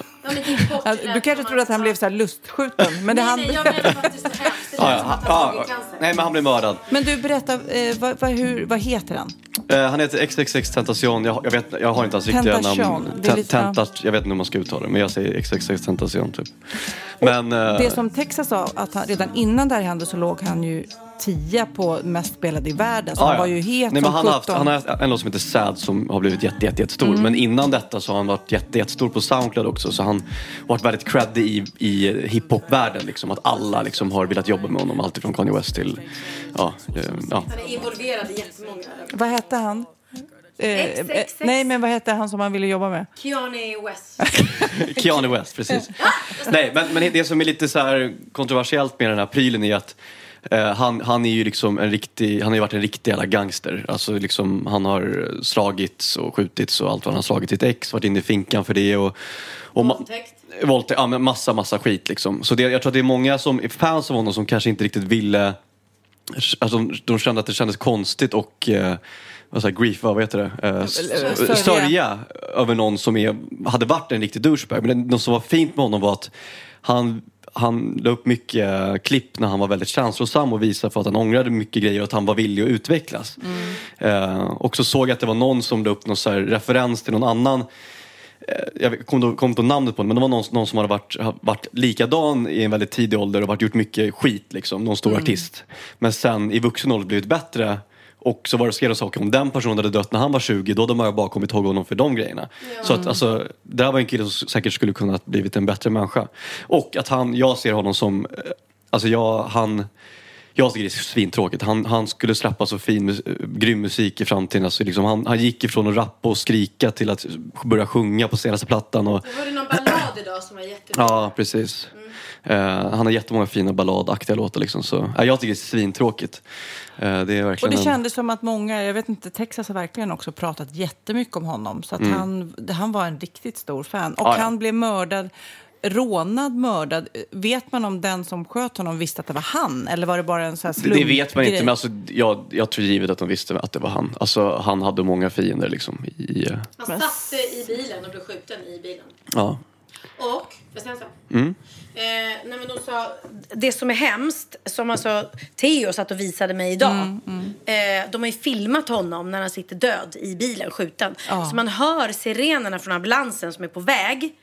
Ja, Du kanske trodde att han blev så här lustskjuten, men det han... Nej, jag menar faktiskt det hemskt. Det Ja, ja, ja, tagit cancer. nej, men han blev mördad. Men du, berätta, eh, vad, vad, hur, vad heter han? Eh, han heter XXX Tentacion. Jag, jag, vet, jag har inte hans riktiga namn. Tentat, jag vet inte hur man ska uttala det, men jag säger XXX Tentacion typ. Men... eh, Det som Texas sa, att han, redan innan det här hände så låg han ju tia på mest spelade i världen. Så Ja, han ja. var ju het Nej, som men han, har haft, 17. han har en låt som heter Sad som har blivit jätte, jätte, jättestor. Mm. Men innan detta så har han varit jätte, jättestor på Soundcloud också. Så han har varit väldigt creddig i, i hiphop-världen. Liksom, att alla liksom har velat jobba med honom. Alltifrån Kanye West till... Ja, eh, ja. Han är involverad i jättemånga. Vad hette han? Eh, eh, nej, men vad hette han som han ville jobba med? Keanu West. (laughs) Keanu West, precis. (laughs) Nej, men, men det som är lite så här kontroversiellt med den här prylen är att han, han är ju liksom en riktig, han har ju varit en riktig jävla gangster. Alltså liksom, han har slagits och skjutits och allt vad han har slagit sitt ex, varit inne i finkan för det och... och Våldtäkt. Våldtäkt, ja men massa, massa skit liksom. Så det, jag tror att det är många som är fans av honom som kanske inte riktigt ville Alltså, de, de kände att det kändes konstigt och eh, vad säger, grief, vad heter det? Eh, Sörja. sörja över någon som är, hade varit en riktig douchebag. Men det, något som var fint med honom var att han, han la upp mycket klipp när han var väldigt känslosam och visade för att han ångrade mycket grejer och att han var villig att utvecklas. Eh, och så såg jag att det var någon som la upp någon så referens till någon annan eh, jag kommer inte på namnet på det, men det var någon, någon som hade varit, varit likadan i en väldigt tidig ålder och varit gjort mycket skit, liksom, någon stor artist. Men sen i vuxen ålder blivit bättre och så var det skrev saker om den personen hade dött när han var 20, då hade man bara kommit ihåg honom för de grejerna. Så att alltså, det här var en kille som säkert skulle kunna blivit en bättre människa. Och att han, jag ser honom som, eh, alltså jag, han jag tycker det är svintråkigt. Han, han skulle släppa så fin, eh, grym musik i framtiden. Alltså liksom han, han gick ifrån att rappa och skrika till att börja sjunga på senaste plattan. Och, Det var det någon ballad idag som var jättebra. ja, precis. Eh, han har jättemånga fina balladaktiga låtar. Liksom, så, ja, jag tycker det är svintråkigt. Uh, det är Och verkligen det en- kändes som att många, jag vet inte, Texas har verkligen också pratat jättemycket om honom. Så att han, han var en riktigt stor fan. Och Mm. Ja, ja. han blev mördad, rånad, mördad. Vet man om den som sköt honom visste att det var han? Eller var det bara en sån det, slump det vet man inte, grej? men alltså, jag, jag tror givet att de visste att det var han. Alltså, han hade många fiender. Liksom, i, eh, Han satt i bilen och blev skjuten i bilen. ja. Och, får jag säga så? Eh, nej men de sa, det som är hemskt, som alltså Theo satt och visade mig idag. Eh, de har ju filmat honom när han sitter död i bilen, skjuten. Så man hör sirenerna från ambulansen som är på väg.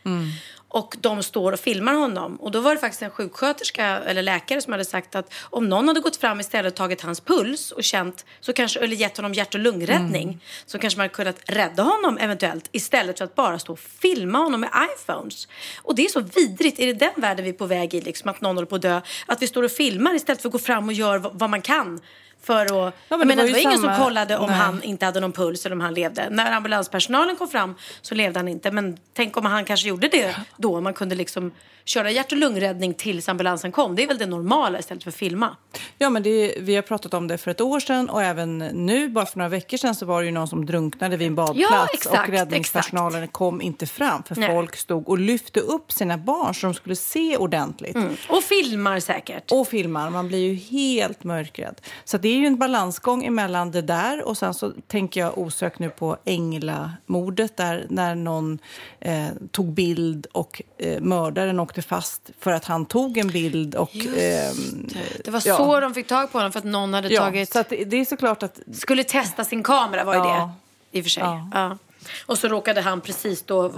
Och de står och filmar honom. Och då var det faktiskt en sjuksköterska eller läkare som hade sagt att om någon hade gått fram istället och tagit hans puls och känt, så kanske, eller gett honom hjärt och lungräddning, så kanske man hade kunnat rädda honom eventuellt istället för att bara stå och filma honom med iPhones. Och det är så vidrigt. Är det den världen vi är på väg i, liksom, att någon håller på att dö? Att vi står och filmar istället för att gå fram och göra vad man kan. För att, men jag det var det var ingen samma- som kollade om Nej. han inte hade någon puls eller om han levde. När ambulanspersonalen kom fram så levde han inte. Men tänk om han kanske gjorde det då. Man kunde liksom köra hjärt och lungräddning tills ambulansen kom. Det är väl det normala istället för att filma. Ja, men det, vi har pratat om det för ett år sedan och även nu, bara för några veckor sedan, så var det ju någon som drunknade vid en badplats Ja, exakt, och räddningspersonalen kom inte fram för Nej. folk stod och lyfte upp sina barn så de skulle se ordentligt. Och filmar säkert. Och filmar, man blir ju helt mörkrädd. Så det är ju en balansgång emellan det där och sen så tänker jag osökt nu på Engla-mordet där när någon eh, tog bild och eh, mördaren åkte fast för att han tog en bild och... ehm, Det var ja. så de fick tag på honom för att någon hade ja, tagit... så det, det är såklart att Skulle testa sin kamera var ju Ja. det. i och för sig. Ja. Ja. Och så råkade han precis då eh,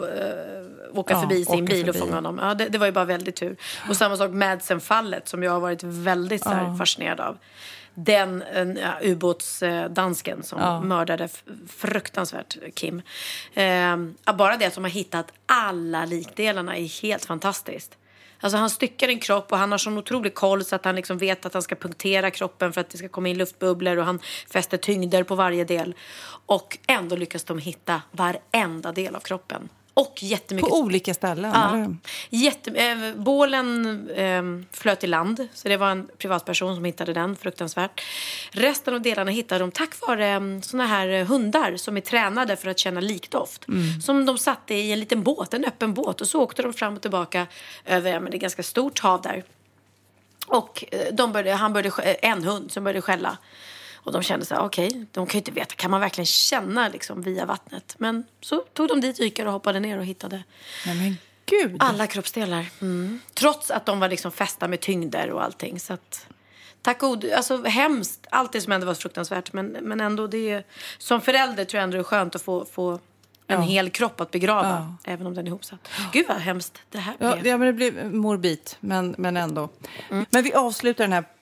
åka Ja, förbi sin åka bil och förbi. fånga honom. Ja, det, det var ju bara väldigt tur. Och samma sak Madsen-fallet som jag har varit väldigt så här, fascinerad av. Den en, ja, ubåtsdansken som mördade f- fruktansvärt Kim. Eh, ja, bara det att de har hittat alla likdelarna är helt fantastiskt. Alltså han styckar en kropp och han har sån otrolig koll så att han liksom vet att han ska punktera kroppen för att det ska komma in luftbubblor och han fäster tyngder på varje del. Och ändå lyckas de hitta varenda del av kroppen. Och jättemycket På olika ställen, Ja. eller? Jätte, eh, bålen eh, flöt i land, så det var en privatperson som hittade den. Fruktansvärt. Resten av delarna hittade de tack vare eh, såna här eh, hundar som är tränade för att känna likdoft. Som de satte i en liten båt, en öppen båt. Och så åkte de fram och tillbaka över, ja, men det är ganska stort hav där. Och de började, han började, en hund som började skälla. Och de kände så här, okej, de kan ju inte veta, kan man verkligen känna liksom via vattnet? Men så tog de dit dykare och hoppade ner och hittade Nej, alla kroppsdelar. Mm. Trots att de var liksom fästa med tyngder och allting. Så att, tack gode, alltså hemskt. Allt det som hände var fruktansvärt. Men, men ändå, det är, som förälder tror jag ändå det är skönt att få, få en hel kropp att begrava. Även om den är ihopsatt. Gud vad hemskt det här Ja, blev. ja, men det blir morbid, men, men ändå. Men vi avslutar den här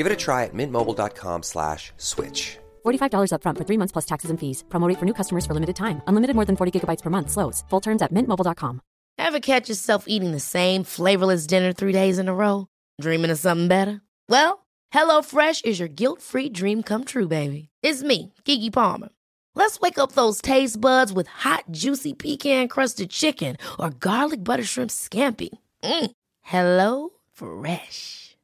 Give it a try at mintmobile.com slash switch. $45 upfront for three months plus taxes and fees. Promo rate for new customers for limited time. Unlimited more than 40 gigabytes per month. Slows. Full terms at mintmobile.com. Ever catch yourself eating the same flavorless dinner three days in a row? Dreaming of something better? Well, HelloFresh is your guilt-free dream come true, baby. It's me, Kiki Palmer. Let's wake up those taste buds with hot, juicy pecan-crusted chicken or garlic butter shrimp scampi. Mm. Hello Fresh.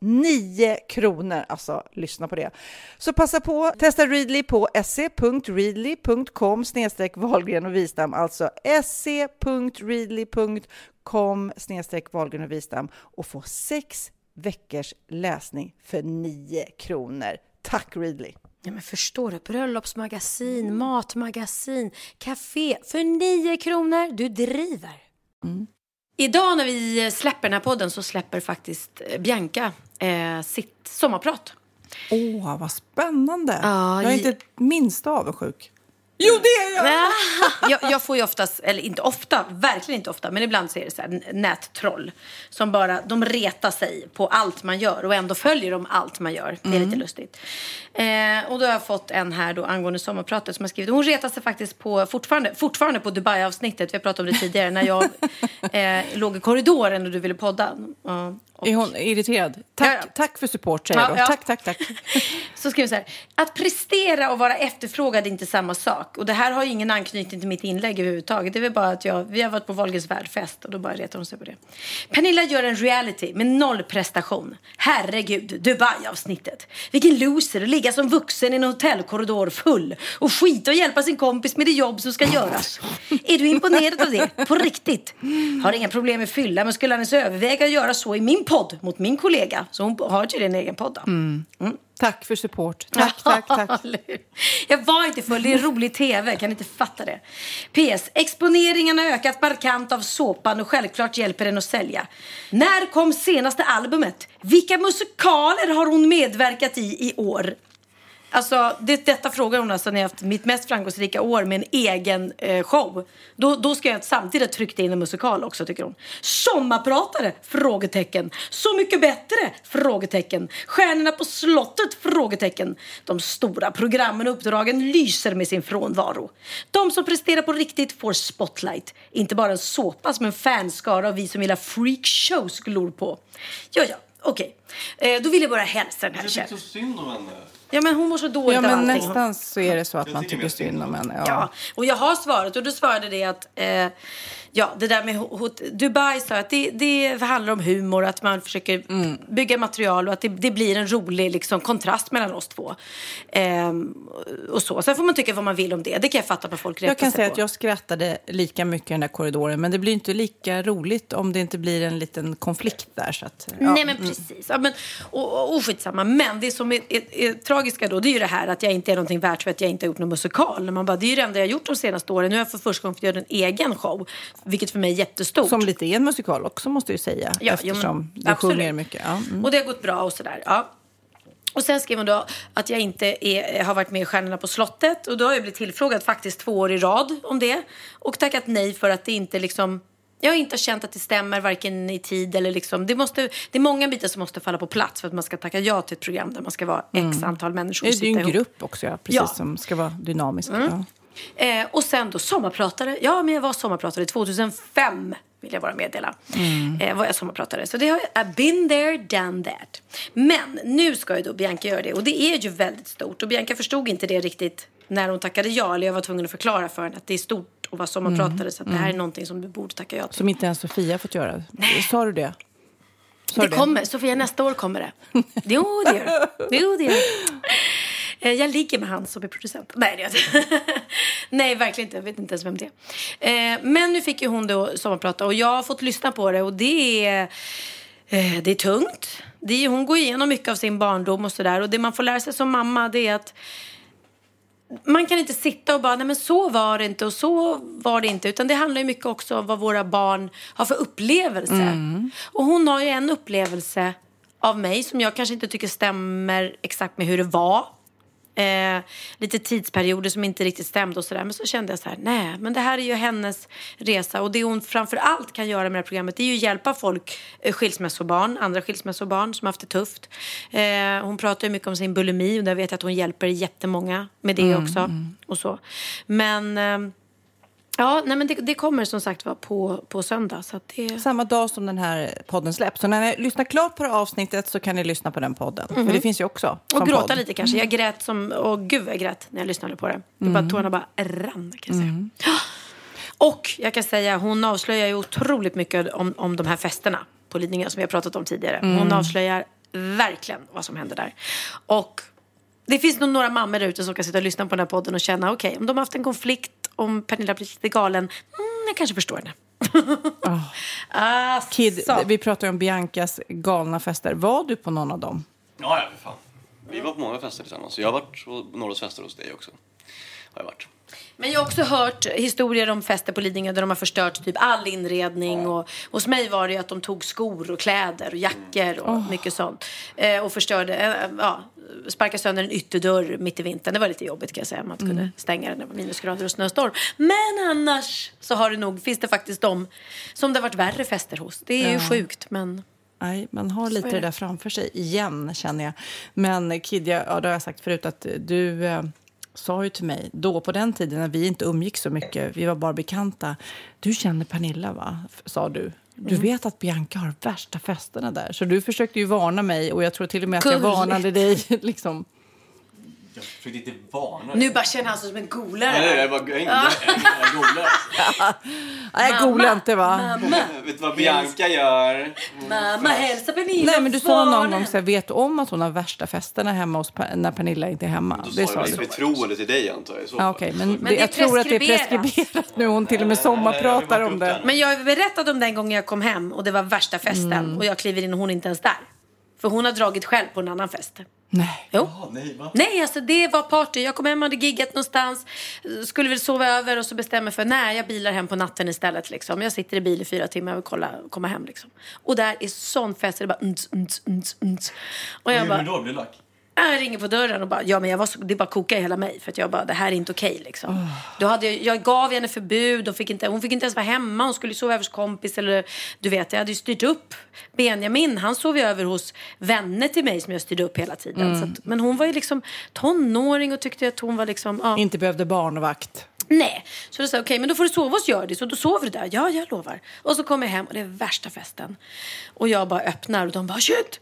9 kronor. Alltså, lyssna på det. Så passa på, testa Readly på se.readly.com snedstreck Wahlgren och Wistam, alltså se.readly.com snedstreck Wahlgren och Wistam och få sex veckors läsning för 9 kronor. Tack Readly! Ja, men förstår du? Bröllopsmagasin, matmagasin, café för 9 kronor. Du driver. Idag när vi släpper den här podden så släpper faktiskt Bianca eh, sitt sommarprat. Åh, vad spännande! Ja, jag är inte ett minsta avundsjuk. Jo, det är jag! (laughs) jag, jag får ju oftast, eller inte ofta, verkligen inte ofta, men ibland så är det så här nättroll som bara, de retar sig på allt man gör och ändå följer de allt man gör. Det är lite lustigt. Eh, och då har jag fått en här då angående sommarpratet som har skrivit, hon retar sig faktiskt på, fortfarande, fortfarande på Dubai-avsnittet, vi har pratat om det tidigare, när jag (laughs) eh, låg i korridoren och du ville podda. Ja, och- Är hon irriterad? Tack, Ja, ja. tack för support, säger jag Ja, då. Tack, tack, tack. (laughs) Så skriver så här. Att prestera och vara efterfrågad är inte samma sak. Och det här har ingen anknytning till mitt inlägg överhuvudtaget. Det är väl bara att jag, vi har varit på Wahlgrens värdfest och då bara retar hon sig på det. Pernilla gör en reality med noll prestation. Herregud, Dubai-avsnittet. Vilken loser att ligga som vuxen i en hotellkorridor full och skita och hjälpa sin kompis med det jobb som ska göras. Är du imponerad av det? På riktigt? Har inga problem med fylla men skulle hennes överväga att göra så i min podd mot min kollega. Så hon har tydligen en egen podd då. Tack för support. Tack, (laughs) tack, tack. Jag var inte full, det är rolig tv, kan inte fatta det. PS. Exponeringen har ökat markant av såpan och självklart hjälper den att sälja. När kom senaste albumet? Vilka musikaler har hon medverkat i i år? Alltså, det, detta frågar hon alltså när jag haft mitt mest framgångsrika år med en egen eh, show. Då, då ska jag samtidigt trycka in en musikal också tycker hon. Sommarpratare? Frågetecken. Så mycket bättre? Frågetecken. Stjärnorna på slottet? Frågetecken. De stora programmen och uppdragen lyser med sin frånvaro. De som presterar på riktigt får spotlight. Inte bara en såpa som en fanskara av vi som gillar freakshows glor på. Ja, ja, okej. Eh, då vill jag bara hälsa den här tjejen. synd om henne. Ja, men hon mår så dåligt Ja, av men allting. nästan så är det så att man tycker synd om henne. Ja. Ja, och jag har svarat och då svarade det att eh, ja, det där med hot- Dubai sa att det, det handlar om humor, att man försöker Mm. bygga material och att det, det blir en rolig liksom, kontrast mellan oss två. Ehm, och så. Sen får man tycka vad man vill om det. Det kan jag fatta på folk Jag kan säga på. att jag skrattade lika mycket i den där korridoren, men det blir inte lika roligt om det inte blir en liten konflikt där. Så att, ja. Nej men precis. Ja, men, och, och, och skitsamma. Men det som är, är, är tragiska då det är ju det här att jag inte är någonting värt för att jag inte har gjort någon musikal. Man bara, det är ju det enda jag har gjort de senaste åren. Nu har jag för första gången fått göra en egen show. Vilket för mig är jättestort. Som lite är en musikal också, måste jag säga. Ja, eftersom men du absolut. sjunger mycket. Ja. Mm. Och det har gått bra och sådär. Ja. Och sen skrev hon då att jag inte är, har varit med i Stjärnorna på slottet. Och då har jag blivit tillfrågad faktiskt två år i rad om det. Och tackat nej för att det inte liksom... Jag har inte känt att det stämmer varken i tid eller liksom... Det, måste, det är många bitar som måste falla på plats för att man ska tacka ja till ett program där man ska vara x antal människor Det är ju en ihop. grupp också, ja, precis, Ja. som ska vara dynamisk. Ja. Eh, och sen då sommarpratare. Ja, men jag var sommarpratare 2005 vill jag bara meddela. Eh, var jag sommarpratare. Så det har I've been there, done that. Men nu ska ju då Bianca göra det och det är ju väldigt stort. Och Bianca förstod inte det riktigt när hon tackade ja. Eller jag var tvungen att förklara för henne att det är stort att vara sommarpratare. Så att det här är någonting som du borde tacka ja till. Som inte ens Sofia fått göra. Sa du det? Sa Det du kommer. Sofia, nästa år kommer det. (laughs) Jo, det gör det. Jo, det gör det. Eh, Jag ligger med han som är producent. Nej, det gör jag. (laughs) Nej, verkligen inte. Jag vet inte ens vem det är. Eh, Men nu fick ju hon då sommarprata och jag har fått lyssna på det och det är, eh, det är tungt. det är, hon går igenom mycket av sin barndom och sådär. Och det man får lära sig som mamma det är att man kan inte sitta och bara, nej men så var det inte och så var det inte. Utan det handlar ju mycket också om vad våra barn har för upplevelse. Och hon har ju en upplevelse av mig som jag kanske inte tycker stämmer exakt med hur det var. Eh, lite tidsperioder som inte riktigt stämde och sådär. Men så kände jag så här, nej men det här är ju hennes resa. Och det hon framför allt kan göra med det här programmet det är ju att hjälpa folk, eh, skilsmässobarn, andra skilsmässobarn som haft det tufft. Eh, hon pratar ju mycket om sin bulimi och där vet jag att hon hjälper jättemånga med det också. Och så. Men eh, Ja, nej men det, det kommer som sagt var på, på söndag. Så det... Samma dag som den här podden släpps. Så när ni lyssnar klart på det avsnittet så kan ni lyssna på den podden. För det finns ju också. Och gråta podd. lite kanske. Jag grät som... Åh gud vad jag grät när jag lyssnade på det. det bara, tårarna bara rann kan jag säga. (gasps) Och jag kan säga, hon avslöjar ju otroligt mycket om, om de här festerna på Lidingö som vi har pratat om tidigare. Hon avslöjar verkligen vad som händer där. Och det finns nog några mammor där ute som kan sitta och lyssna på den här podden och känna okej, om de har haft en konflikt, om Pernilla blir lite galen, mm, jag kanske förstår henne. (laughs) ah, Kid, så. vi pratar ju om Biancas galna fester. Var du på någon av dem? Ja, ja, för fan. Vi var på många fester tillsammans. Jag har varit på några fester hos dig också. Har jag varit. Men jag har också hört historier om fester på Lidingö där de har förstört typ all inredning. Och, hos mig var det ju att de tog skor och kläder och jackor och mycket sånt. Eh, och förstörde, eh, ja, sparkade sönder en ytterdörr mitt i vintern. Det var lite jobbigt kan jag säga. Man inte kunde stänga den när det var minusgrader och snöstorm. Men annars så har det nog, finns det faktiskt de som det har varit värre fester hos. Det är ju sjukt men... Nej, man har lite det där framför sig igen, känner jag. Men Kid, jag, ja, det har jag sagt förut att du eh, sa ju till mig då på den tiden när vi inte umgick så mycket, vi var bara bekanta. Du känner Pernilla, va? Sa du. Du Mm. vet att Bianca har värsta festerna där. Så du försökte ju varna mig och jag tror till och med att jag varnade dig. (laughs) liksom. Jag försökte inte varna Nu bara känner han sig som en golare. Nej, jag bara, jag, jag, jag googlar. (laughs) Nej, gola inte, va? Vet du vad Bianca gör? Mamma hälsa Pernilla Nej, men du sa någon gång så här, vet du om att hon har värsta festerna hemma hos, Pa- när Pernilla inte är hemma? Då Det sa sa jag du. förtroende till dig antar jag i så Ja, fall. okej, men, det, är jag tror att det är preskriberat. preskriberat nu. Hon till och med sommarpratar om det. Men jag berättade om den gången jag kom hem och det var värsta festen Mm. och jag kliver in och hon är inte ens där. För hon har dragit själv på en annan fest. Nej. Jo. Ah, nej, va? Nej, alltså det var party. Jag kom hem, hade giggat någonstans, skulle väl sova över och så bestämmer för nej, jag bilar hem på natten istället. Liksom. Jag sitter i bil i fyra timmar och kolla, komma hem. Liksom. Och där är sån fest, det är bara unts, unts, unts, unts. Och jag bara, då? Blir lack? Jag ringer på dörren och bara, ja men jag var så, det bara kokade i hela mig för att jag bara, det här är inte okej liksom. Då hade jag, jag gav henne förbud, hon fick, inte, hon fick inte ens vara hemma, hon skulle sova över hos kompis eller du vet, jag hade ju styrt upp Benjamin, han sov ju över hos vänner till mig som jag styrde upp hela tiden. Så att, men hon var ju liksom tonåring och tyckte att hon var liksom, ja. Inte behövde barnvakt. Nej. Så då sa okej men då får du sova hos Hjördis och då sover du där. Ja, jag lovar. Och så kommer jag hem och det är värsta festen. Och jag bara öppnar och de bara, shit!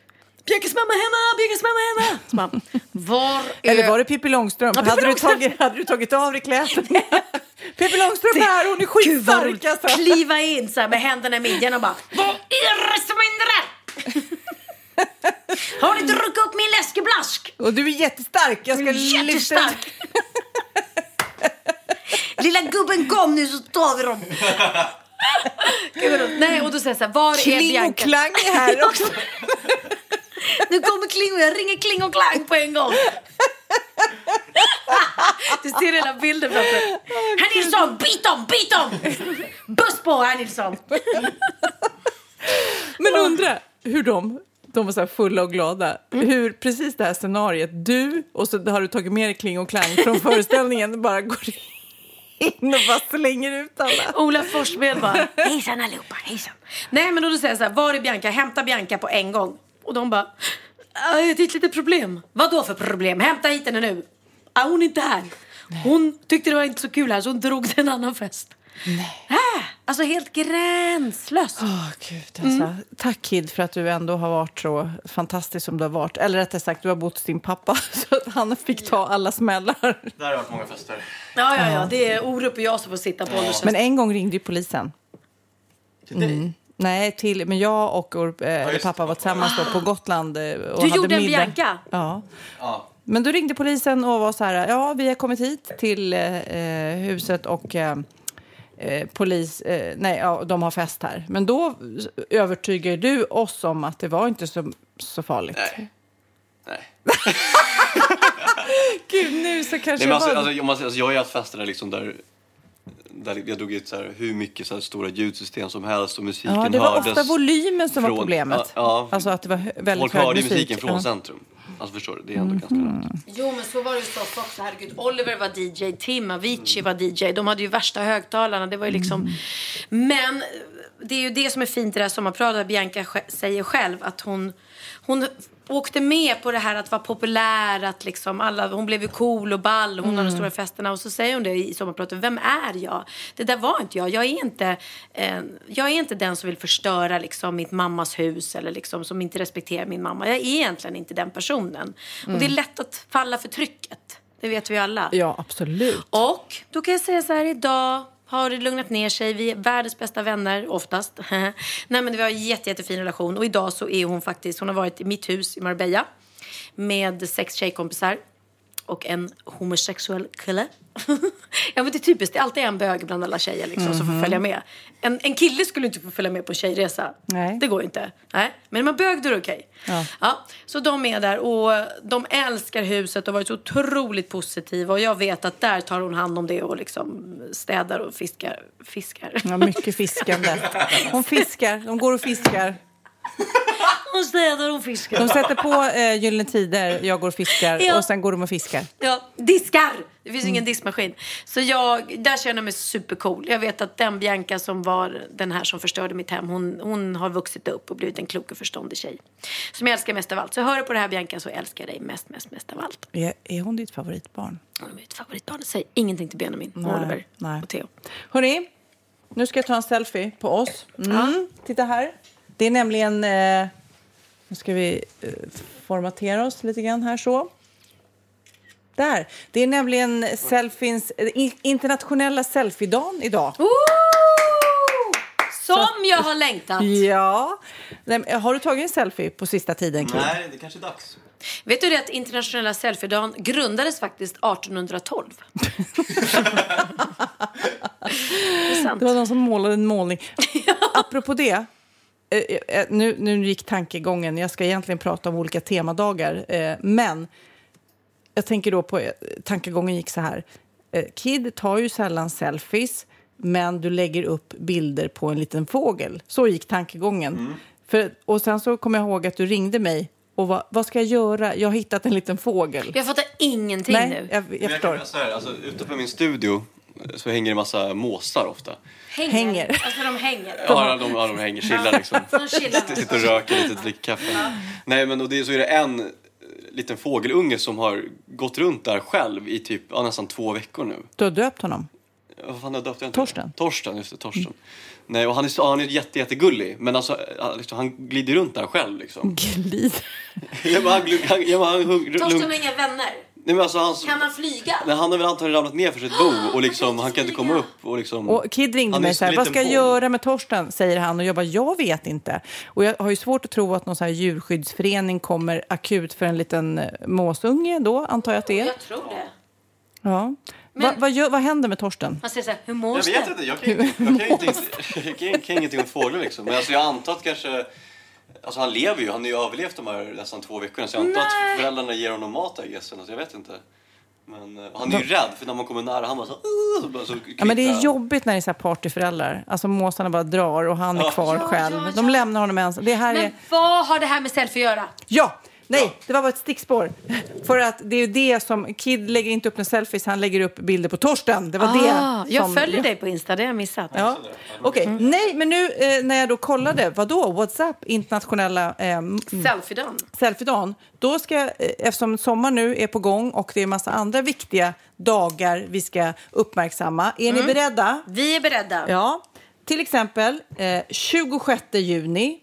Björkes mamma är hemma, Björkes mamma är hemma! Så man, var är... Eller var det Pippi Långstrump? Ja, Pippi hade, Långstrump. Du tagit, hade du tagit av dig kläderna? (laughs) Pippi Långstrump är här, hon är skitstark alltså. Kliva in så här med händerna i midjan och bara, vad är det som händer? Har ni druckit upp min läskeblask? Och du är jättestark. Jag ska Jättestark! (laughs) Lilla gubben kom nu så tar vi dem. (laughs) Gud. Nej, och då säger jag så här, var är Kling och Bianca? klang är här också. Nu kommer Kling och jag ringer Kling och Klang på en gång. (laughs) Du ser hela bilden framför dig. Herr Nilsson, bit dem, bit dem! Buss på, herr Nilsson! Men undra hur de, de var så här fulla och glada. Hur precis det här scenariet, du och så har du tagit med dig Kling och Klang från (laughs) föreställningen bara går in och bara slänger ut alla. Ola Forssmed bara, hejsan allihopa, hejsan. Nej men då säger jag så här, var är Bianca? Hämta Bianca på en gång. Och de bara, "Ah, det är ett litet problem. Vad då för problem? Hämta hit henne nu. Ah, hon är inte här. Hon tyckte det var inte så kul här så hon drog till en annan fest. Nej. Äh, alltså helt gränslöst. Åh, Gud, alltså. Mm. Tack Kid för att du ändå har varit så fantastisk som du har varit. Eller rättare sagt, du har bott hos din pappa (laughs) så att han fick ta alla smällar. Där har varit många fester. Ja, ja, ja. Det är Orup och jag som får sitta på ålderstest. Men en gång ringde ju polisen. Till dig? Nej, till, men jag och eh, just pappa var tillsammans då på Gotland. eh, Och Du hade gjorde en middag. Bianca? Ja. Ja. Men då ringde polisen och var så här, ja vi har kommit hit till eh, huset och eh, eh, polis, eh, nej, ja, de har fest här. Men då övertygar ju du oss om att det var inte så, så farligt. Nej. Nej. (laughs) Gud, nu så kanske Nej, men jag alltså, var... alltså, jag, alltså, jag har ju haft fester där, liksom där, där jag drog ut så här, hur mycket så här, stora ljudsystem som helst och musiken Ja, det var hördes ofta volymen som var från- problemet. Ja, ja. Alltså att det var väldigt Folk hög musik. musiken från Ja. centrum. Alltså förstår du, det är ändå ganska långt. Jo, men så var det hos oss också. Herregud, Oliver var DJ, Tim Avicii var DJ. De hade ju värsta högtalarna. Det var ju liksom... Men det är ju det som är fint i det här sommarpratet. Bianca säger själv att hon, hon åkte med på det här att vara populär. Att liksom alla, hon blev ju cool och ball. Hon hade de stora festerna. Och så säger hon det i sommarpratet. Vem är jag? Det där var inte jag. Jag är inte, eh, jag är inte den som vill förstöra liksom, mitt mammas hus. Eller liksom, som inte respekterar min mamma. Jag är egentligen inte den personen. Och det är lätt att falla för trycket. Det vet vi alla. Ja, absolut. Och då kan jag säga så här, idag har det lugnat ner sig. Vi är världens bästa vänner, oftast. (laughs) Nej, men vi har en jätte, jättefin relation. Och idag så är hon faktiskt, hon har varit i mitt hus i Marbella med sex tjejkompisar och en homosexuell kille. (laughs) ja men det är typiskt, det är alltid en bög bland alla tjejer liksom, som får följa med. En, en kille skulle inte få följa med på en tjejresa. Nej. Det går inte. Nej. Men man bög då är det okej. Ja. Ja, så de är där och de älskar huset och har varit så otroligt positiva. Och jag vet att där tar hon hand om det och liksom städar och fiskar. fiskar. Ja, mycket fiskande. (laughs) Hon fiskar, de går och fiskar. (laughs) Hon städar och fiskar. De sätter på eh, Gyllene Tider, jag går och fiskar Ja. och sen går de och fiskar. Ja, diskar! Det finns ingen diskmaskin. Så jag, där känner jag mig supercool. Jag vet att den Bianca som var den här som förstörde mitt hem, hon, hon har vuxit upp och blivit en klok och förståndig tjej. Som jag älskar mest av allt. Så hör du på det här Bianca så älskar jag dig mest, mest, mest av allt. Är, är hon ditt favoritbarn? Hon är mitt favoritbarn. Säg ingenting till Benjamin, Nej, Oliver nej. och Theo. Hörni, nu ska jag ta en selfie på oss. Mm. Titta här. Det är nämligen... Eh, nu ska vi eh, formatera oss lite grann här så. Där. Det är nämligen selfies, eh, internationella selfiedagen idag. Ooh! Som jag har längtat. Ja. Har du tagit en selfie på sista tiden, Kid? Nej, det kanske är dags. Vet du det att internationella selfiedagen grundades faktiskt 1812? (laughs) det är sant. Det var någon som målade en målning. (laughs) Apropå det. Eh, eh, Nu, nu gick tankegången. Jag ska egentligen prata om olika temadagar. eh, Men jag tänker då på... eh, Tankegången gick så här. Eh, Kid tar ju sällan selfies, men du lägger upp bilder på en liten fågel. Så gick tankegången. För, och sen så kom jag ihåg att du ringde mig. Och vad, vad ska jag göra? Jag har hittat en liten fågel. Jag fattar ingenting Nej, nu. jag, jag förstår. Så här, alltså, ute på min studio så hänger det massa måsar ofta. Hänger. Hänger. Alltså de hänger. Ja, de, ja, de hänger, chillar liksom. (laughs) Sitter och röker lite, dricker kaffe. Nej, men och det, så är det en eh, liten fågelunge som har gått runt där själv i typ ja, nästan två veckor nu. Du har döpt honom. Vad fan har jag döpt den till? Torsten. Torsten, just det, Torsten. Nej, och han är, han är jätte, jättegullig, men alltså, han- liksom, han glider runt där själv liksom. Glid. (laughs) ja, men han, han, ja, men han, Torsten har inga vänner. Nej, men alltså, han, Kan han flyga? Nej, han har väl antagligen ramlat ner för sitt bo och liksom, han kan inte komma upp. Och, liksom, Och Kid ringde Han är mig en så här, vad liten ska jag boll." göra med Torsten? Säger han och jag bara, jag vet inte. Och jag har ju svårt att tro att någon så här djurskyddsförening kommer akut för en liten eh, måsunge då, antar jag att det är. Jag tror det. Ja. Va, vad, gör, vad händer med Torsten? Han säger så här, hur mår Jag vet inte, jag kan, ju- jag kan ju inte, jag kan, kan ingenting om fåglar liksom. Men alltså, jag antar att kanske, alltså han lever ju, han har ju överlevt de här nästan två veckorna. Så jag antar att föräldrarna ger honom mat I guess, alltså, jag vet inte. Men eh, han är ju rädd för när man kommer nära, han bara så, "Åh", så, bara, så Ja, men det är jobbigt när det är så här partyföräldrar. Alltså måsarna bara drar och han är kvar Ja, själv. ja, De ja. lämnar honom ensam. Det här är... Men vad har det här med selfie att göra? Ja! Nej, det var bara ett stickspår. För att det är ju det som... Kid lägger inte upp några selfies, han lägger upp bilder på Torsten. Det var Ah, det jag som... följer dig på Insta, det har jag missat. Ja. Okej, nej, men nu eh, när jag då kollade, vad då? WhatsApp, internationella eh, Selfie-dagen. selfiedagen. Då ska, jag, eh, eftersom sommar nu är på gång och det är en massa andra viktiga dagar vi ska uppmärksamma. Är ni beredda? Vi är beredda. Ja. Till exempel eh, 26 juni,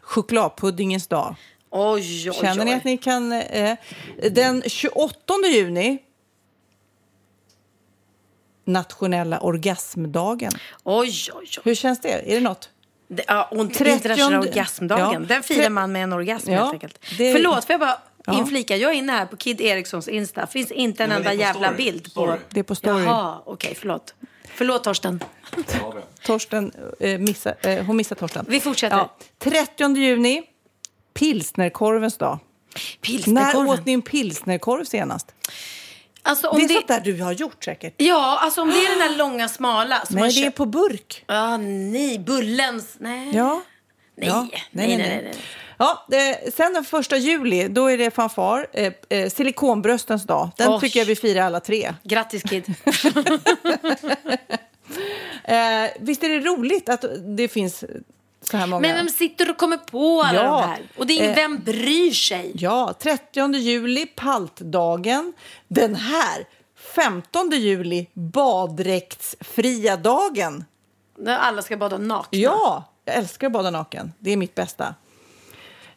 chokladpuddingens dag. Oj, oj, Känner ni oj. att ni kan... Eh, den 28 juni, nationella orgasmdagen. Oj, oj, oj. Hur känns det? Är det något? Det, ja, och 30 internationella orgasmdagen. Ja. Den firar man med en orgasm Ja, helt enkelt. det- Förlåt, får jag bara inflika. Jag är inne här på Kid Erikssons Insta. Finns inte en enda jävla bild på... Det är på story. Jaha, okej, förlåt. Förlåt Torsten. Torsten, eh, missa, eh, hon missar Torsten. Vi fortsätter. 30 juni, pilsnerkorvens dag. När Pilsnerkorven. åt ni en pilsnerkorv senast? Alltså, om det är det... sånt där du har gjort säkert. Ja, alltså om det är den där långa smala som Nej, det är på burk. Ja, nej, bullens. Nej. Ja. Nej. Ja. Nej, nej, nej, nej. Ja, det, sen den första juli, då är det fanfar. Eh, eh, silikonbröstens dag. Den Oj. tycker jag vi firar alla tre. Grattis Kid. (laughs) (laughs) Eh, visst är det roligt att det finns så här många? Men vem sitter och kommer på alla Ja. de här? Och det är ingen, Eh. vem bryr sig? Ja, 30 juli, paltdagen. Den här, 15 juli, baddräktsfria dagen. När alla ska bada nakna. Ja, jag älskar att bada naken. Det är mitt bästa.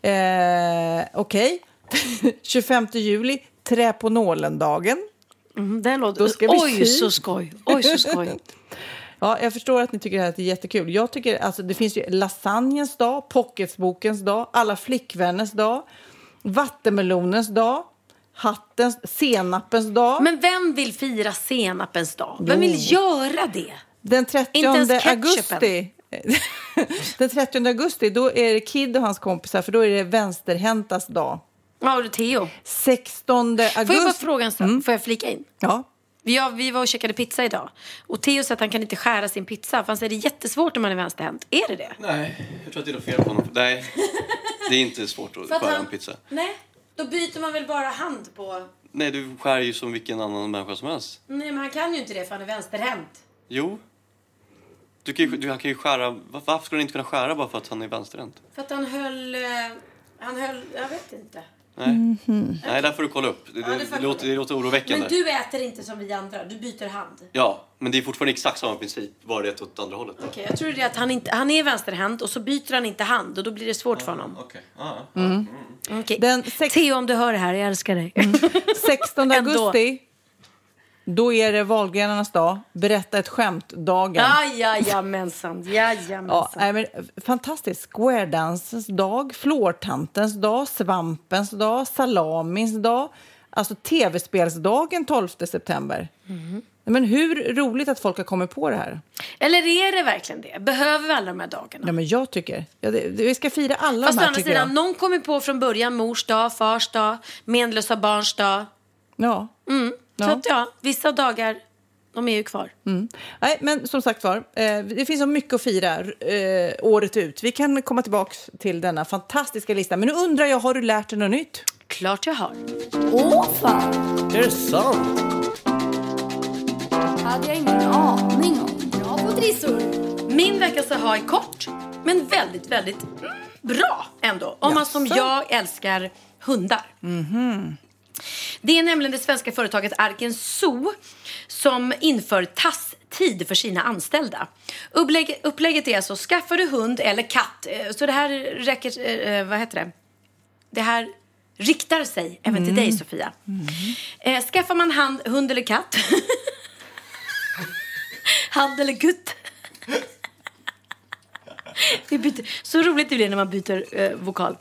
Eh, Okej. (laughs) 25 juli, trä på nålen-dagen. Mm, den låter... Då ska vi Oj, så skoj. Oj, så skoj. (laughs) Ja, jag förstår att ni tycker det här är jättekul. Jag tycker, alltså, det finns ju lasagnens dag, pocketsbokens dag, alla flickvänners dag, vattenmelonens dag, hattens, senapens dag. Men vem vill fira senapens dag? Vem vill göra det? Den 30 Inte ens ketchupen. augusti. (laughs) Den 30 augusti då är det Kid och hans kompisar för då är det vänsterhäntas dag. Ja, och Theo. 16 augusti. Får jag bara fråga en sak? Får jag flika in? Ja. Vi, ja, vi var och käkade pizza idag. Och Theo sa att han kan inte skära sin pizza. För han säger det är jättesvårt om man är vänsterhänt. Är det det? Nej, jag tror att det är något fel på honom. Nej, det är inte svårt att att skära han- en pizza. Nej, då byter man väl bara hand på... Nej, du skär ju som vilken annan människa som helst. Nej, men han kan ju inte det för han är vänsterhänt. Jo. Du kan ju, du, han kan ju skära... var- Varför skulle han inte kunna skära bara för att han är vänsterhänt? För att han höll... eh, Han höll... Jag vet inte. Nej. Nej, där får du kolla upp. Det, Ja, det det, låter, det låter oroväckande. Men du äter inte som vi andra. Du byter hand. Ja, men det är fortfarande exakt samma princip. Bara det åt andra hållet. Okej, jag tror det är att han, inte, han är vänsterhänt och så byter han inte hand och då blir det svårt för honom. Okej. Ja, Okej. Den sex- Theo, om du hör det här, jag älskar dig. (laughs) 16 Ändå. augusti. Då är det valgrenarnas dag. Berätta ett skämt-dagen. Ja, ja, jamensan. Jajamensan. Ja, men, fantastiskt. Squaredansens dag, flårtantens dag, svampens dag, salamins dag. Alltså tv-spelsdagen 12 september. Nej, Men hur roligt att folk har kommit på det här. Eller är det verkligen det? Behöver vi alla de här dagarna? Ja, men jag tycker, ja, det, vi ska fira alla Fast de här andra sidan, jag. någon kommer på från början mors dag, fars dag, menlösa barns dag. Ja. Så att ja, vissa dagar, de är ju kvar. Nej, men som sagt var, eh, det finns så mycket att fira eh, året ut. Vi kan komma tillbaka till denna fantastiska lista. Men nu undrar jag, har du lärt dig något nytt? Klart jag har. Åh fan, Är det sant? hade jag ingen aning om. Bra på trissor. Min veckas aha är kort, men väldigt, väldigt mm, bra ändå. Om man som jag älskar hundar. Det är nämligen det svenska företaget Arken Zoo som inför tasstid för sina anställda. Upplägg, upplägget är alltså, skaffar du hund eller katt, eh, så det här räcker, eh, vad heter det? Det här riktar sig även till dig Sofia. Eh, skaffar man hand, hund eller katt, (laughs) hand eller gutt. (laughs) Så roligt det blir när man byter eh, vokal.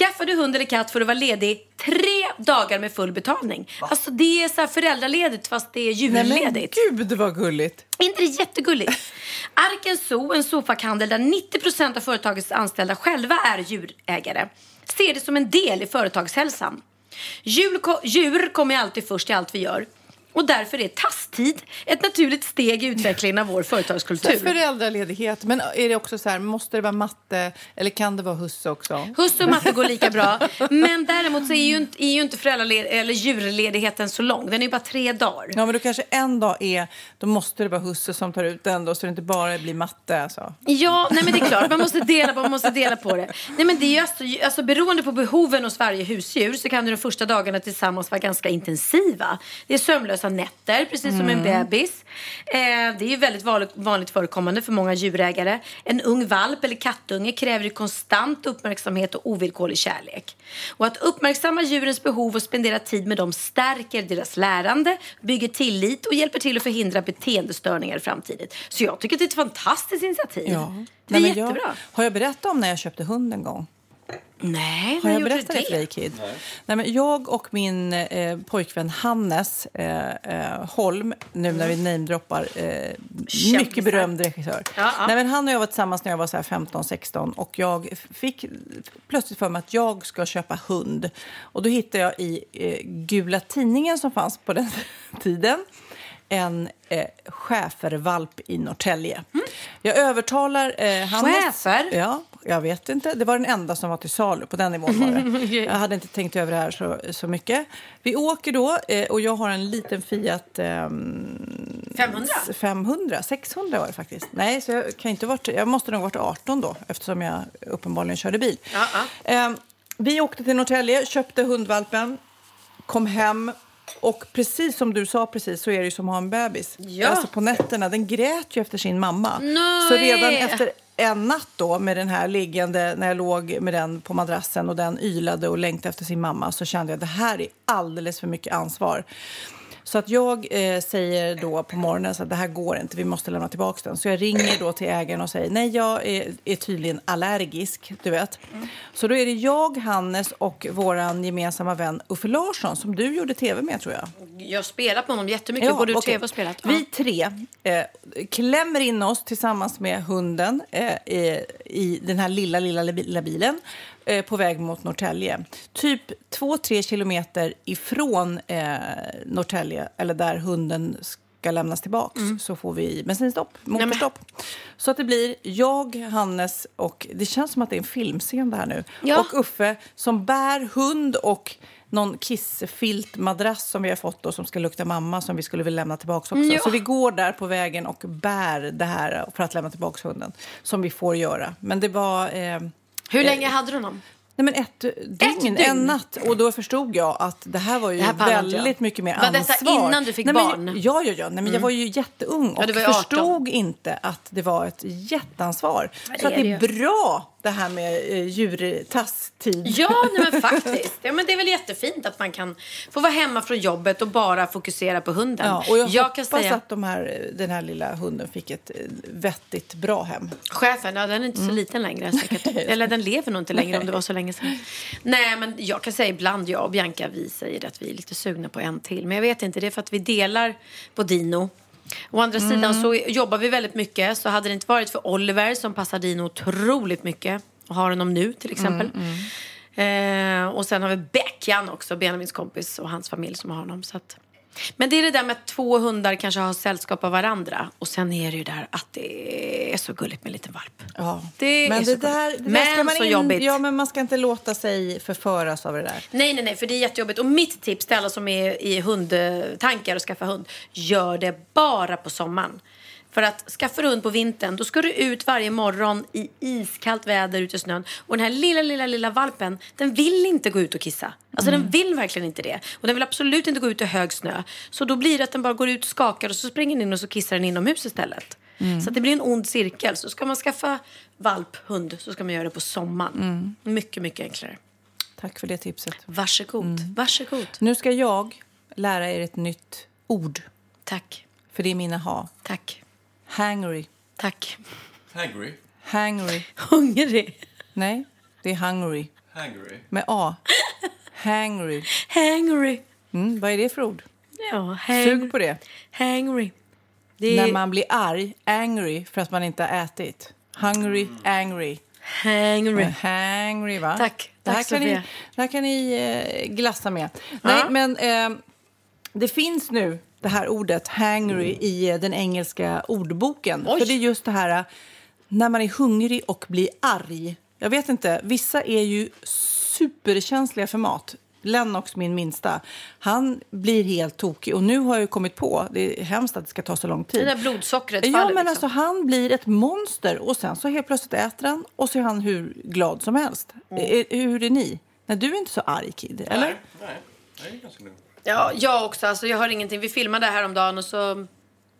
Skaffar du hund eller katt får du vara ledig tre dagar med full betalning. Alltså det är så här föräldraledigt fast det är julledigt. gud vad gulligt! Är inte det jättegulligt? (laughs) Arken Zoo, en sofakhandel där 90% av företagets anställda själva är djurägare, ser det som en del i företagshälsan. Djur, ko- djur kommer alltid först i allt vi gör. Och därför är tasstid ett naturligt steg i utvecklingen av vår företagskultur. Föräldraledighet, men är det också så här, måste det vara matte eller kan det vara husse också? Husse och matte går lika bra. Men däremot så är ju inte, är ju inte föräldraled- eller djurledigheten så lång. Den är ju bara tre dagar. Ja, men då kanske en dag är, då måste det vara husse som tar ut den då, så det inte bara blir matte. Alltså. Ja, nej men det är klart. Man måste dela på, man måste dela på det. Nej men det är ju alltså, alltså, beroende på behoven hos varje husdjur så kan de första dagarna tillsammans vara ganska intensiva. Det är sömnlösa nätter, precis som en bebis. Eh, det är ju väldigt vanligt, förekommande för många djurägare. En ung valp eller kattunge kräver konstant uppmärksamhet och ovillkorlig kärlek. Och att uppmärksamma djurens behov och spendera tid med dem stärker deras lärande, bygger tillit och hjälper till att förhindra beteendestörningar i framtiden. Så jag tycker att det är ett fantastiskt initiativ. Ja. Det är Nej, jättebra. Jag, har jag berättat om när jag köpte hund en gång? Nej, Har jag berättat det för dig, Kid? Nej. men jag och min eh, pojkvän Hannes eh, eh, Holm, nu när vi namedroppar, eh, mycket berömd regissör. Ja, ja. Nej, men han och jag var tillsammans när jag var så här 15-16 och jag fick plötsligt för mig att jag ska köpa hund. Och då hittade jag i eh, Gula tidningen som fanns på den (laughs) tiden en eh, schäfervalp i Norrtälje. Jag övertalar eh, Hannes. Schäfer? Ja, jag vet inte. Det var den enda som var till salu. På den nivån var det. (laughs) Jag hade inte tänkt över det här så, så mycket. Vi åker då eh, och jag har en liten Fiat ehm, 500? 500, 600 var det faktiskt. Nej, så jag, kan inte varit, jag måste nog ha varit 18 då eftersom jag uppenbarligen körde bil. Ja. Ehm, vi åkte till Norrtälje, köpte hundvalpen, kom hem och precis som du sa precis så är det ju som att ha en bebis. Ja. Alltså på nätterna, den grät ju efter sin mamma. Nej. Så redan efter en natt då med den här liggande, när jag låg med den på madrassen och den ylade och längtade efter sin mamma så kände jag att det här är alldeles för mycket ansvar. Så att jag eh, säger då på morgonen så att det här går inte, vi måste lämna tillbaka den. Så jag ringer då till ägaren och säger nej, jag är, är tydligen allergisk, du vet. Så då är det jag, Hannes och våran gemensamma vän Uffe Larsson som du gjorde tv med tror jag. Jag har spelat med honom jättemycket, både okej. tv och spelat. Ja. Vi tre eh, klämmer in oss tillsammans med hunden eh, i, i den här lilla, lilla, lilla bilen eh, på väg mot Norrtälje. Typ två, tre kilometer ifrån eh, Norrtälje, eller där hunden ska lämnas tillbaks, Mm. så får vi bensinstopp, motorstopp. Så att det blir jag, Hannes och det känns som att det är en filmscen det här nu. Ja. Och Uffe som bär hund och någon kissfiltmadrass som vi har fått och som ska lukta mamma som vi skulle vilja lämna tillbaka också. Ja. Så vi går där på vägen och bär det här för att lämna tillbaka hunden som vi får göra. Men det var... Eh, Hur länge hade du honom? Nej, men ett dygn, dygn? en natt. Och då förstod jag att det här var ju Det här väldigt jag. mycket mer Var ansvar. detta innan du fick Nej, barn? Mm. Ja, ja, ja. Nej, men Jag var ju jätteung och var ju 18. förstod inte att det var ett jätteansvar. Ja, det Så att är det är det bra det här med eh, djurtasstid. Ja, nej, men (laughs) faktiskt. Ja, men det är väl jättefint att man kan få vara hemma från jobbet och bara fokusera på hunden. Ja, och jag, kan hoppas säga, att de här, den här lilla hunden fick ett eh, vettigt bra hem. Chefen, ja, den är inte så liten längre säkert. (laughs) Eller den lever nog inte längre om det var så länge sedan. Nej, men jag kan säga ibland, jag och Bianca, vi säger att vi är lite sugna på en till. Men jag vet inte, det är för att vi delar på Dino. Å andra sidan så jobbar vi väldigt mycket. Så hade det inte varit för Oliver som passar Dino otroligt mycket och har honom nu till exempel. Eh, och sen har vi Beckan också, Benjamins kompis och hans familj som har honom. Så att... Men det är det där med att två hundar kanske har sällskap av varandra. Och sen är det ju där att det är så gulligt med en liten valp. Ja. Det men är så det där, det där Men ska man så in- jobbigt. Ja, men man ska inte låta sig förföras av det där. Nej, nej, nej, för det är jättejobbigt. Och mitt tips till alla som är i hundtankar och skaffa hund, gör det bara på sommaren. För att skaffa hund på vintern, då ska du ut varje morgon i iskallt väder ute i snön. Och den här lilla, lilla, lilla valpen, den vill inte gå ut och kissa. Alltså den vill verkligen inte det. Och den vill absolut inte gå ut i hög snö. Så då blir det att den bara går ut och skakar och så springer den in och så kissar den inomhus istället. Så att det blir en ond cirkel. Så ska man skaffa valp, hund, så ska man göra det på sommaren. Mycket, mycket enklare. Tack för det tipset. Varsågod. Varsågod. Nu ska jag lära er ett nytt ord, Tack. för det är mina ha. Tack. Hangry. Tack. Hangry. Hangry. Hungrig. Nej, det är hungry. Hangry. Med A. Hangry. Hangry. Mm, vad är det för ord? Ja, hang... Sug på det. Hangry. Det När är man blir arg, angry, för att man inte har ätit. Hungry, angry. hangry. Hangry, va? Tack. Det här Tack, kan ni, det här kan ni eh, glassa med. Nej, men eh, det finns nu det här ordet hangry i eh, den engelska ordboken. Oj. För det är just det här eh, när man är hungrig och blir arg. Jag vet inte, vissa är ju superkänsliga för mat. Lennox, min minsta, han blir helt tokig. Och nu har jag ju kommit på, det är hemskt att det ska ta så lång tid. Det där blodsockret Ja, faller men liksom. alltså han blir ett monster och sen så helt plötsligt äter han och så är han hur glad som helst. Mm. Eh, Hur är ni? Nej, du är inte så arg, Kid, eller? Nej, nej. Jag är ganska lugn. Ja, jag också. Alltså, jag har ingenting. Vi filmade häromdagen och så,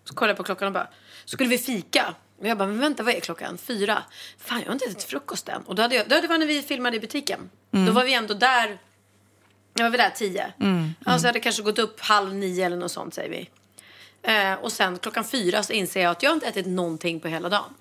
så kollade jag på klockan och bara, skulle vi fika? Och jag bara, men vänta, vad är klockan? Fyra? Fan, jag har inte ätit frukost än. Och då hade jag, då, det var när vi filmade i butiken. Då var vi ändå där, jag var vi där tio. Ja, så hade det kanske gått upp halv nio eller något sånt, säger vi. Eh, och sen klockan fyra så inser jag att jag inte ätit någonting på hela dagen.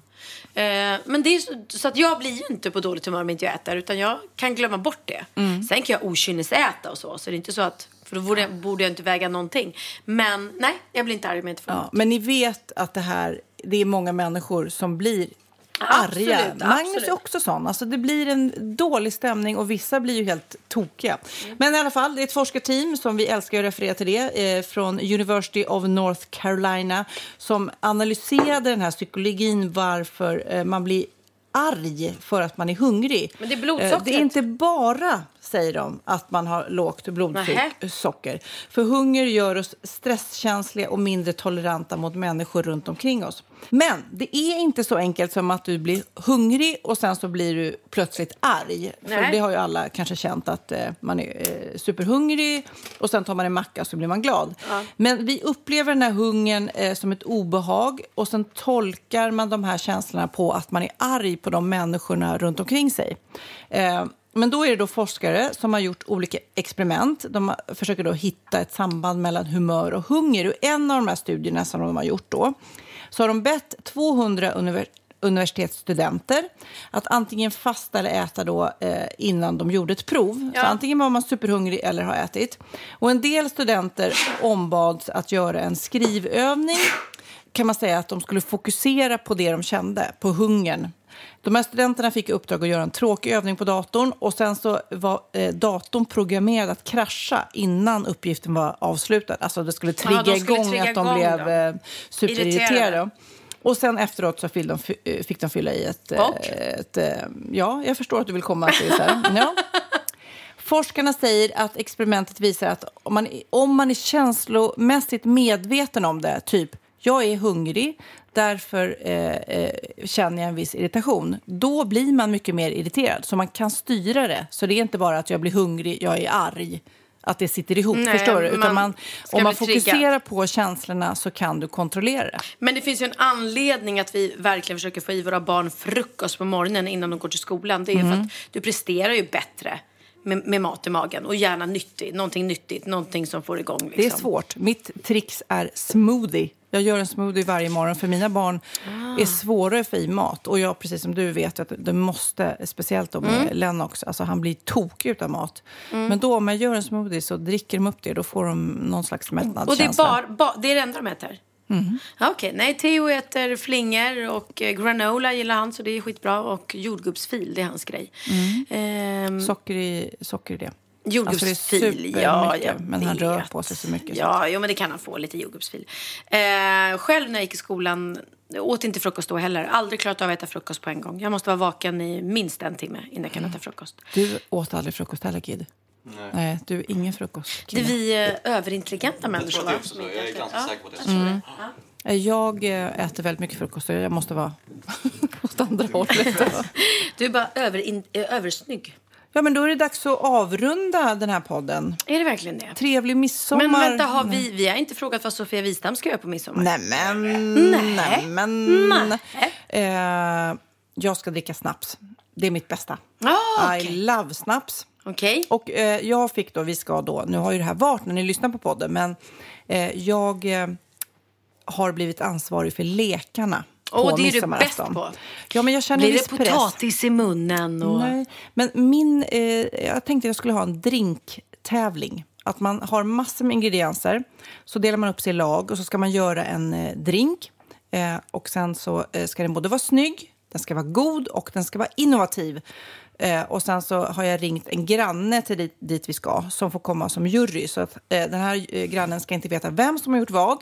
Eh, men det är så, så att jag blir ju inte på dåligt humör om inte jag äter utan jag kan glömma bort det. Mm. Sen kan jag okynnesäta och så, så det är inte så att, för då borde jag, borde jag inte väga någonting. Men nej, jag blir inte arg om jag inte får Ja, men ni vet att det här, det är många människor som blir Absolut, arga. Magnus absolut. är också sån. Alltså det blir en dålig stämning och vissa blir ju helt tokiga. Mm. Men i alla fall, det är ett forskarteam som vi älskar att referera till det eh, från University of North Carolina som analyserade den här psykologin varför eh, man blir arg för att man är hungrig. Men det är blodsockret. Eh, det är inte bara, säger de, att man har lågt blodsocker. För hunger gör oss stresskänsliga och mindre toleranta mot människor runt omkring oss. Men det är inte så enkelt som att du blir hungrig och sen så blir du plötsligt arg. För det har ju alla kanske känt att eh, man är eh, superhungrig och sen tar man en macka så blir man glad. Men vi upplever den här hungern eh, som ett obehag och sen tolkar man de här känslorna på att man är arg på de människorna runt omkring sig. Men då är det då forskare som har gjort olika experiment. De försöker då hitta ett samband mellan humör och hunger. Och en av de här studierna som de har gjort då så har de bett 200 univer- universitetsstudenter att antingen fasta eller äta då, eh, innan de gjorde ett prov. Så antingen var man superhungrig eller har ätit. Och en del studenter ombads att göra en skrivövning kan man säga att de skulle fokusera på det de kände, på hungern. De här studenterna fick i uppdrag att göra en tråkig övning på datorn och sen så var eh, datorn programmerad att krascha innan uppgiften var avslutad. Alltså det skulle trigga skulle igång trigga att de igång blev eh, superirriterade. Irriterade. Och sen efteråt så fick de, eh, fick de fylla i ett... eh, Och? ett eh, ja, jag förstår att du vill komma till så här. Ja. Forskarna säger att experimentet visar att om man, om man är känslomässigt medveten om det, typ jag är hungrig, därför eh, eh, känner jag en viss irritation, då blir man mycket mer irriterad. Så man kan styra det. Så det är inte bara att jag blir hungrig, jag är arg, att det sitter ihop. Nej, förstår du? Utan man om man bli triggad. fokuserar på känslorna så kan du kontrollera det. Men det finns ju en anledning att vi verkligen försöker få i våra barn frukost på morgonen innan de går till skolan. Det är Mm. för att du presterar ju bättre med, med mat i magen och gärna nyttigt, någonting nyttigt, någonting som får igång. Liksom. Det är svårt. Mitt trix är smoothie. Jag gör en smoothie varje morgon för mina barn Ah. är svårare för i mat. Och jag, precis som du vet, att det måste, speciellt med Mm. Lennox, alltså han blir tokig utan mat. Men då om jag gör en smoothie så dricker de upp det, då får de någon slags Och det är, mättnadskänsla. bara, ba, det är det enda de äter? Mm. Okej, nej Theo äter flingor och eh, granola gillar han så det är skitbra och jordgubbsfil, det är hans grej. Ehm, Socker i, socker i det. Jordgubbsfil, Alltså det ja, jag men han rör vet. på sig så mycket. Ja, jo, men det kan han få, lite jordgubbsfil. Eh, själv när jag gick i skolan, jag åt inte frukost då heller. Aldrig klarat av att äta frukost på en gång. Jag måste vara vaken i minst en timme innan jag kan äta frukost. Du åt aldrig frukost heller, Kid? Nej. du är ingen frukost. Det är vi eh, överintelligenta människor, va? Som inte Jag är äter- ganska säker på det är så. Jag eh, äter väldigt mycket frukost och jag måste vara (laughs) åt andra hållet. (laughs) Du är bara överin, eh, översnygg. Ja, men då är det dags att avrunda den här podden. Är det verkligen det? Trevlig midsommar. Men vänta, har vi, vi har inte frågat vad Sofia Wistam ska göra på midsommar. Nämen, Nej. nämen. Eh, jag ska dricka snaps. Det är mitt bästa. Ah, I okej. love snaps. Okej. Och eh, jag fick då, vi ska då, nu har ju det här varit när ni lyssnar på podden, men eh, jag eh, har blivit ansvarig för lekarna Åh, på det är du bäst på. Ja, men jag känner Blir det press. potatis i munnen? Och... Nej, men min, eh, jag tänkte jag skulle ha en drinktävling. Att man har massor med ingredienser, så delar man upp sig i lag och så ska man göra en eh, drink. Eh, och sen så eh, ska den både vara snygg, den ska vara god och den ska vara innovativ. Eh, och sen så har jag ringt en granne till dit, dit vi ska som får komma som jury. Så att eh, den här eh, grannen ska inte veta vem som har gjort vad.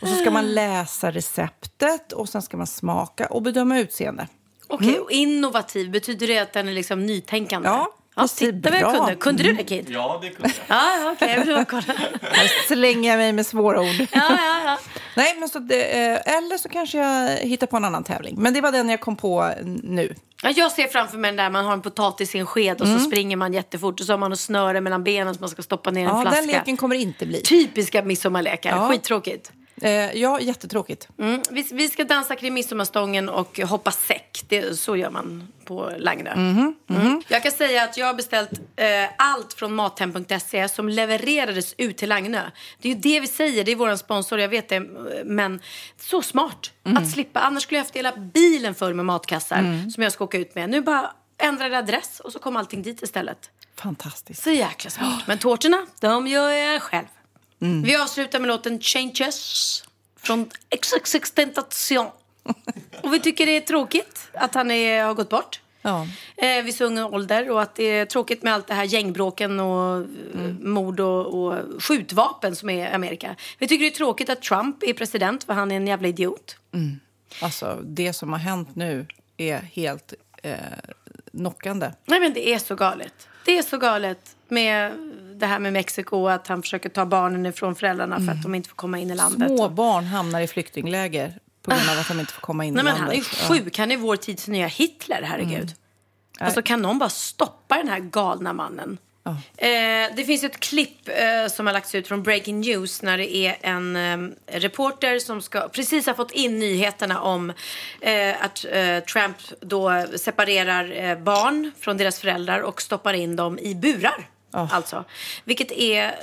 Och så ska man läsa receptet och sen ska man smaka och bedöma utseende. Okej, och innovativ, betyder det att den är liksom nytänkande? Mm. Ja, ja titta vad jag kunde. Kunde du det Kid? Ja, det kunde jag. Ja, okej, jag kolla. (laughs) Här slänger jag mig med svåra ord. Ja, ja, ja. Nej, men så det, eh, eller så kanske jag hittar på en annan tävling. Men det var den jag kom på nu. Ja, Jag ser framför mig den där man har en potatis i en sked och så springer man jättefort och så har man något snöre mellan benen som man ska stoppa ner i en Mm. Ja, flaska. den leken kommer inte bli. Typiska midsommarlekar, Ja. skittråkigt. Eh, ja, jättetråkigt. Mm. Vi, vi ska dansa kring midsommarstången och hoppa säck. Det, så gör man på Lagnö. Mm. Jag kan säga att jag har beställt eh, allt från mathem.se som levererades ut till Lagnö. Det är ju det vi säger, det är vår sponsor, jag vet det. Men så smart att slippa. Annars skulle jag haft hela bilen full med matkassar som jag ska åka ut med. Nu bara jag adress och så kommer allting dit istället. Fantastiskt. Så jäkla smart. Men tårtorna, de gör jag själv. Vi avslutar med låten Changes från XXX Tentation. (laughs) Och vi tycker det är tråkigt att han är, har gått bort. Ja. Eh, vid så ung ålder och att det är tråkigt med allt det här gängbråken och eh, mord och, och skjutvapen som är i Amerika. Vi tycker det är tråkigt att Trump är president för han är en jävla idiot. Alltså, det som har hänt nu är helt eh, knockande. Nej men det är så galet. Det är så galet med det här med Mexiko att han försöker ta barnen ifrån föräldrarna för att de inte får komma in i landet. Små barn hamnar i flyktingläger på grund av att de inte får komma in Nej, i men landet. han är ju sjuk. Han är vår tids nya Hitler, herregud. Alltså kan någon bara stoppa den här galna mannen? Eh, det finns ett klipp eh, som har lagts ut från Breaking News när det är en eh, reporter som ska, precis har fått in nyheterna om eh, att eh, Trump då separerar eh, barn från deras föräldrar och stoppar in dem i burar. Alltså. Vilket är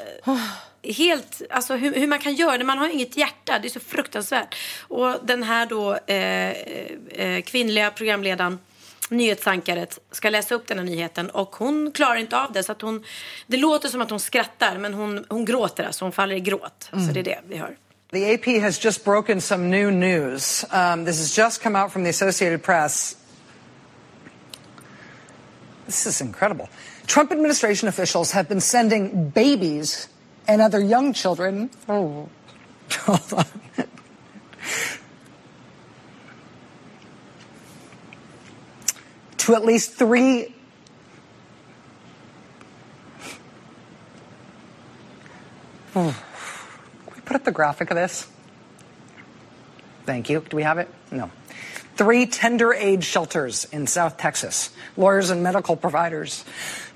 helt, alltså hur, hur man kan göra det. Man har inget hjärta, det är så fruktansvärt. Och den här då kvinnliga programledaren nyhetsankaret ska läsa upp den här nyheten och hon klarar inte av det. Så att hon, det låter som att hon skrattar men hon, hon gråter alltså, hon faller i gråt. Så det är det vi hör. The AP has just broken some new news. Um, this has just come out from the Associated Press. This is incredible. Trump administration officials have been sending babies and other young children. Oh, (laughs) To at least three. Can we put up the graphic of this? Thank you. Do we have it? No. Three tender age shelters in South Texas. Lawyers and medical providers.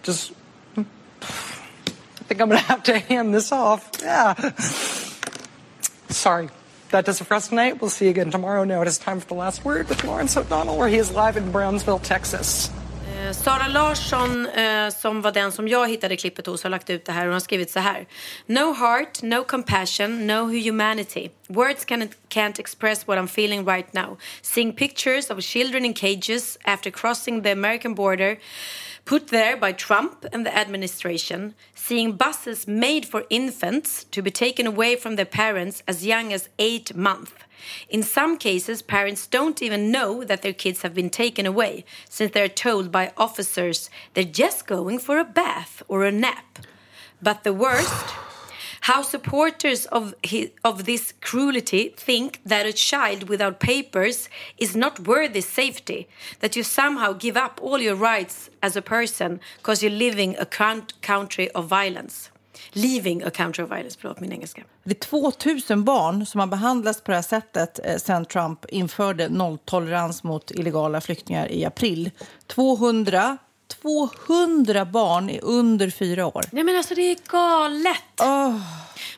Just. Hmm. I think I'm going to have to (laughs) hand this off. Yeah. Sorry. That does it for us tonight. We'll see you again tomorrow. Now it is time for the last word with Lawrence O'Donnell, where he is live in Brownsville, Texas. Eh, Sara Larsson, eh, som var den som jag hittade klippet hos, har lagt ut det här och har skrivit så här. No heart, no compassion, no humanity. Words can, can't express what I'm feeling right now. Seeing pictures of children in cages after crossing the American border put there by Trump and the administration. Seeing buses made for infants to be taken away from their parents as young as eight months. In some cases, parents don't even know that their kids have been taken away, since they're told by officers they're just going for a bath or a nap. But the worst, how supporters of, his, of this cruelty think that a child without papers is not worthy safety, that you somehow give up all your rights as a person because you're living a country of violence. Leaving a country of violence, förlåt min engelska. Det är 2000 barn som har behandlats på det här sättet eh, sen Trump införde nolltolerans mot illegala flyktingar i april. 200, 200 barn är under fyra år. Nej men alltså det är galet.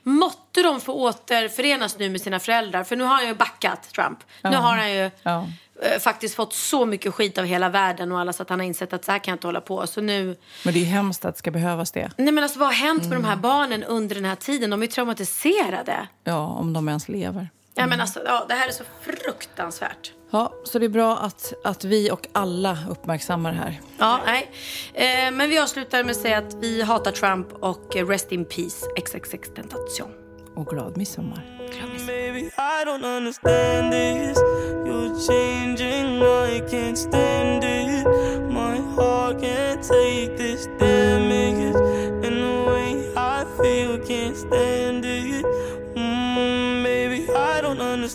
Måtte de få återförenas nu med sina föräldrar. För nu har han ju backat Trump. Nu har han ju Ja. eh, faktiskt fått så mycket skit av hela världen och alla så att han har insett att så här kan jag inte hålla på. Så nu... Men det är hemskt att det ska behövas det. Nej men alltså vad har hänt med de här barnen under den här tiden? De är traumatiserade. Ja, om de ens lever. Ja men alltså ja, det här är så fruktansvärt. Ja, så det är bra att, att vi och alla uppmärksammar det här. Ja, nej. Eh, men vi avslutar med att säga att vi hatar Trump och rest in peace XXX Tentation. Och glad midsommar. Baby, I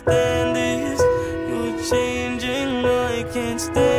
understand this. You're changing, I can't stand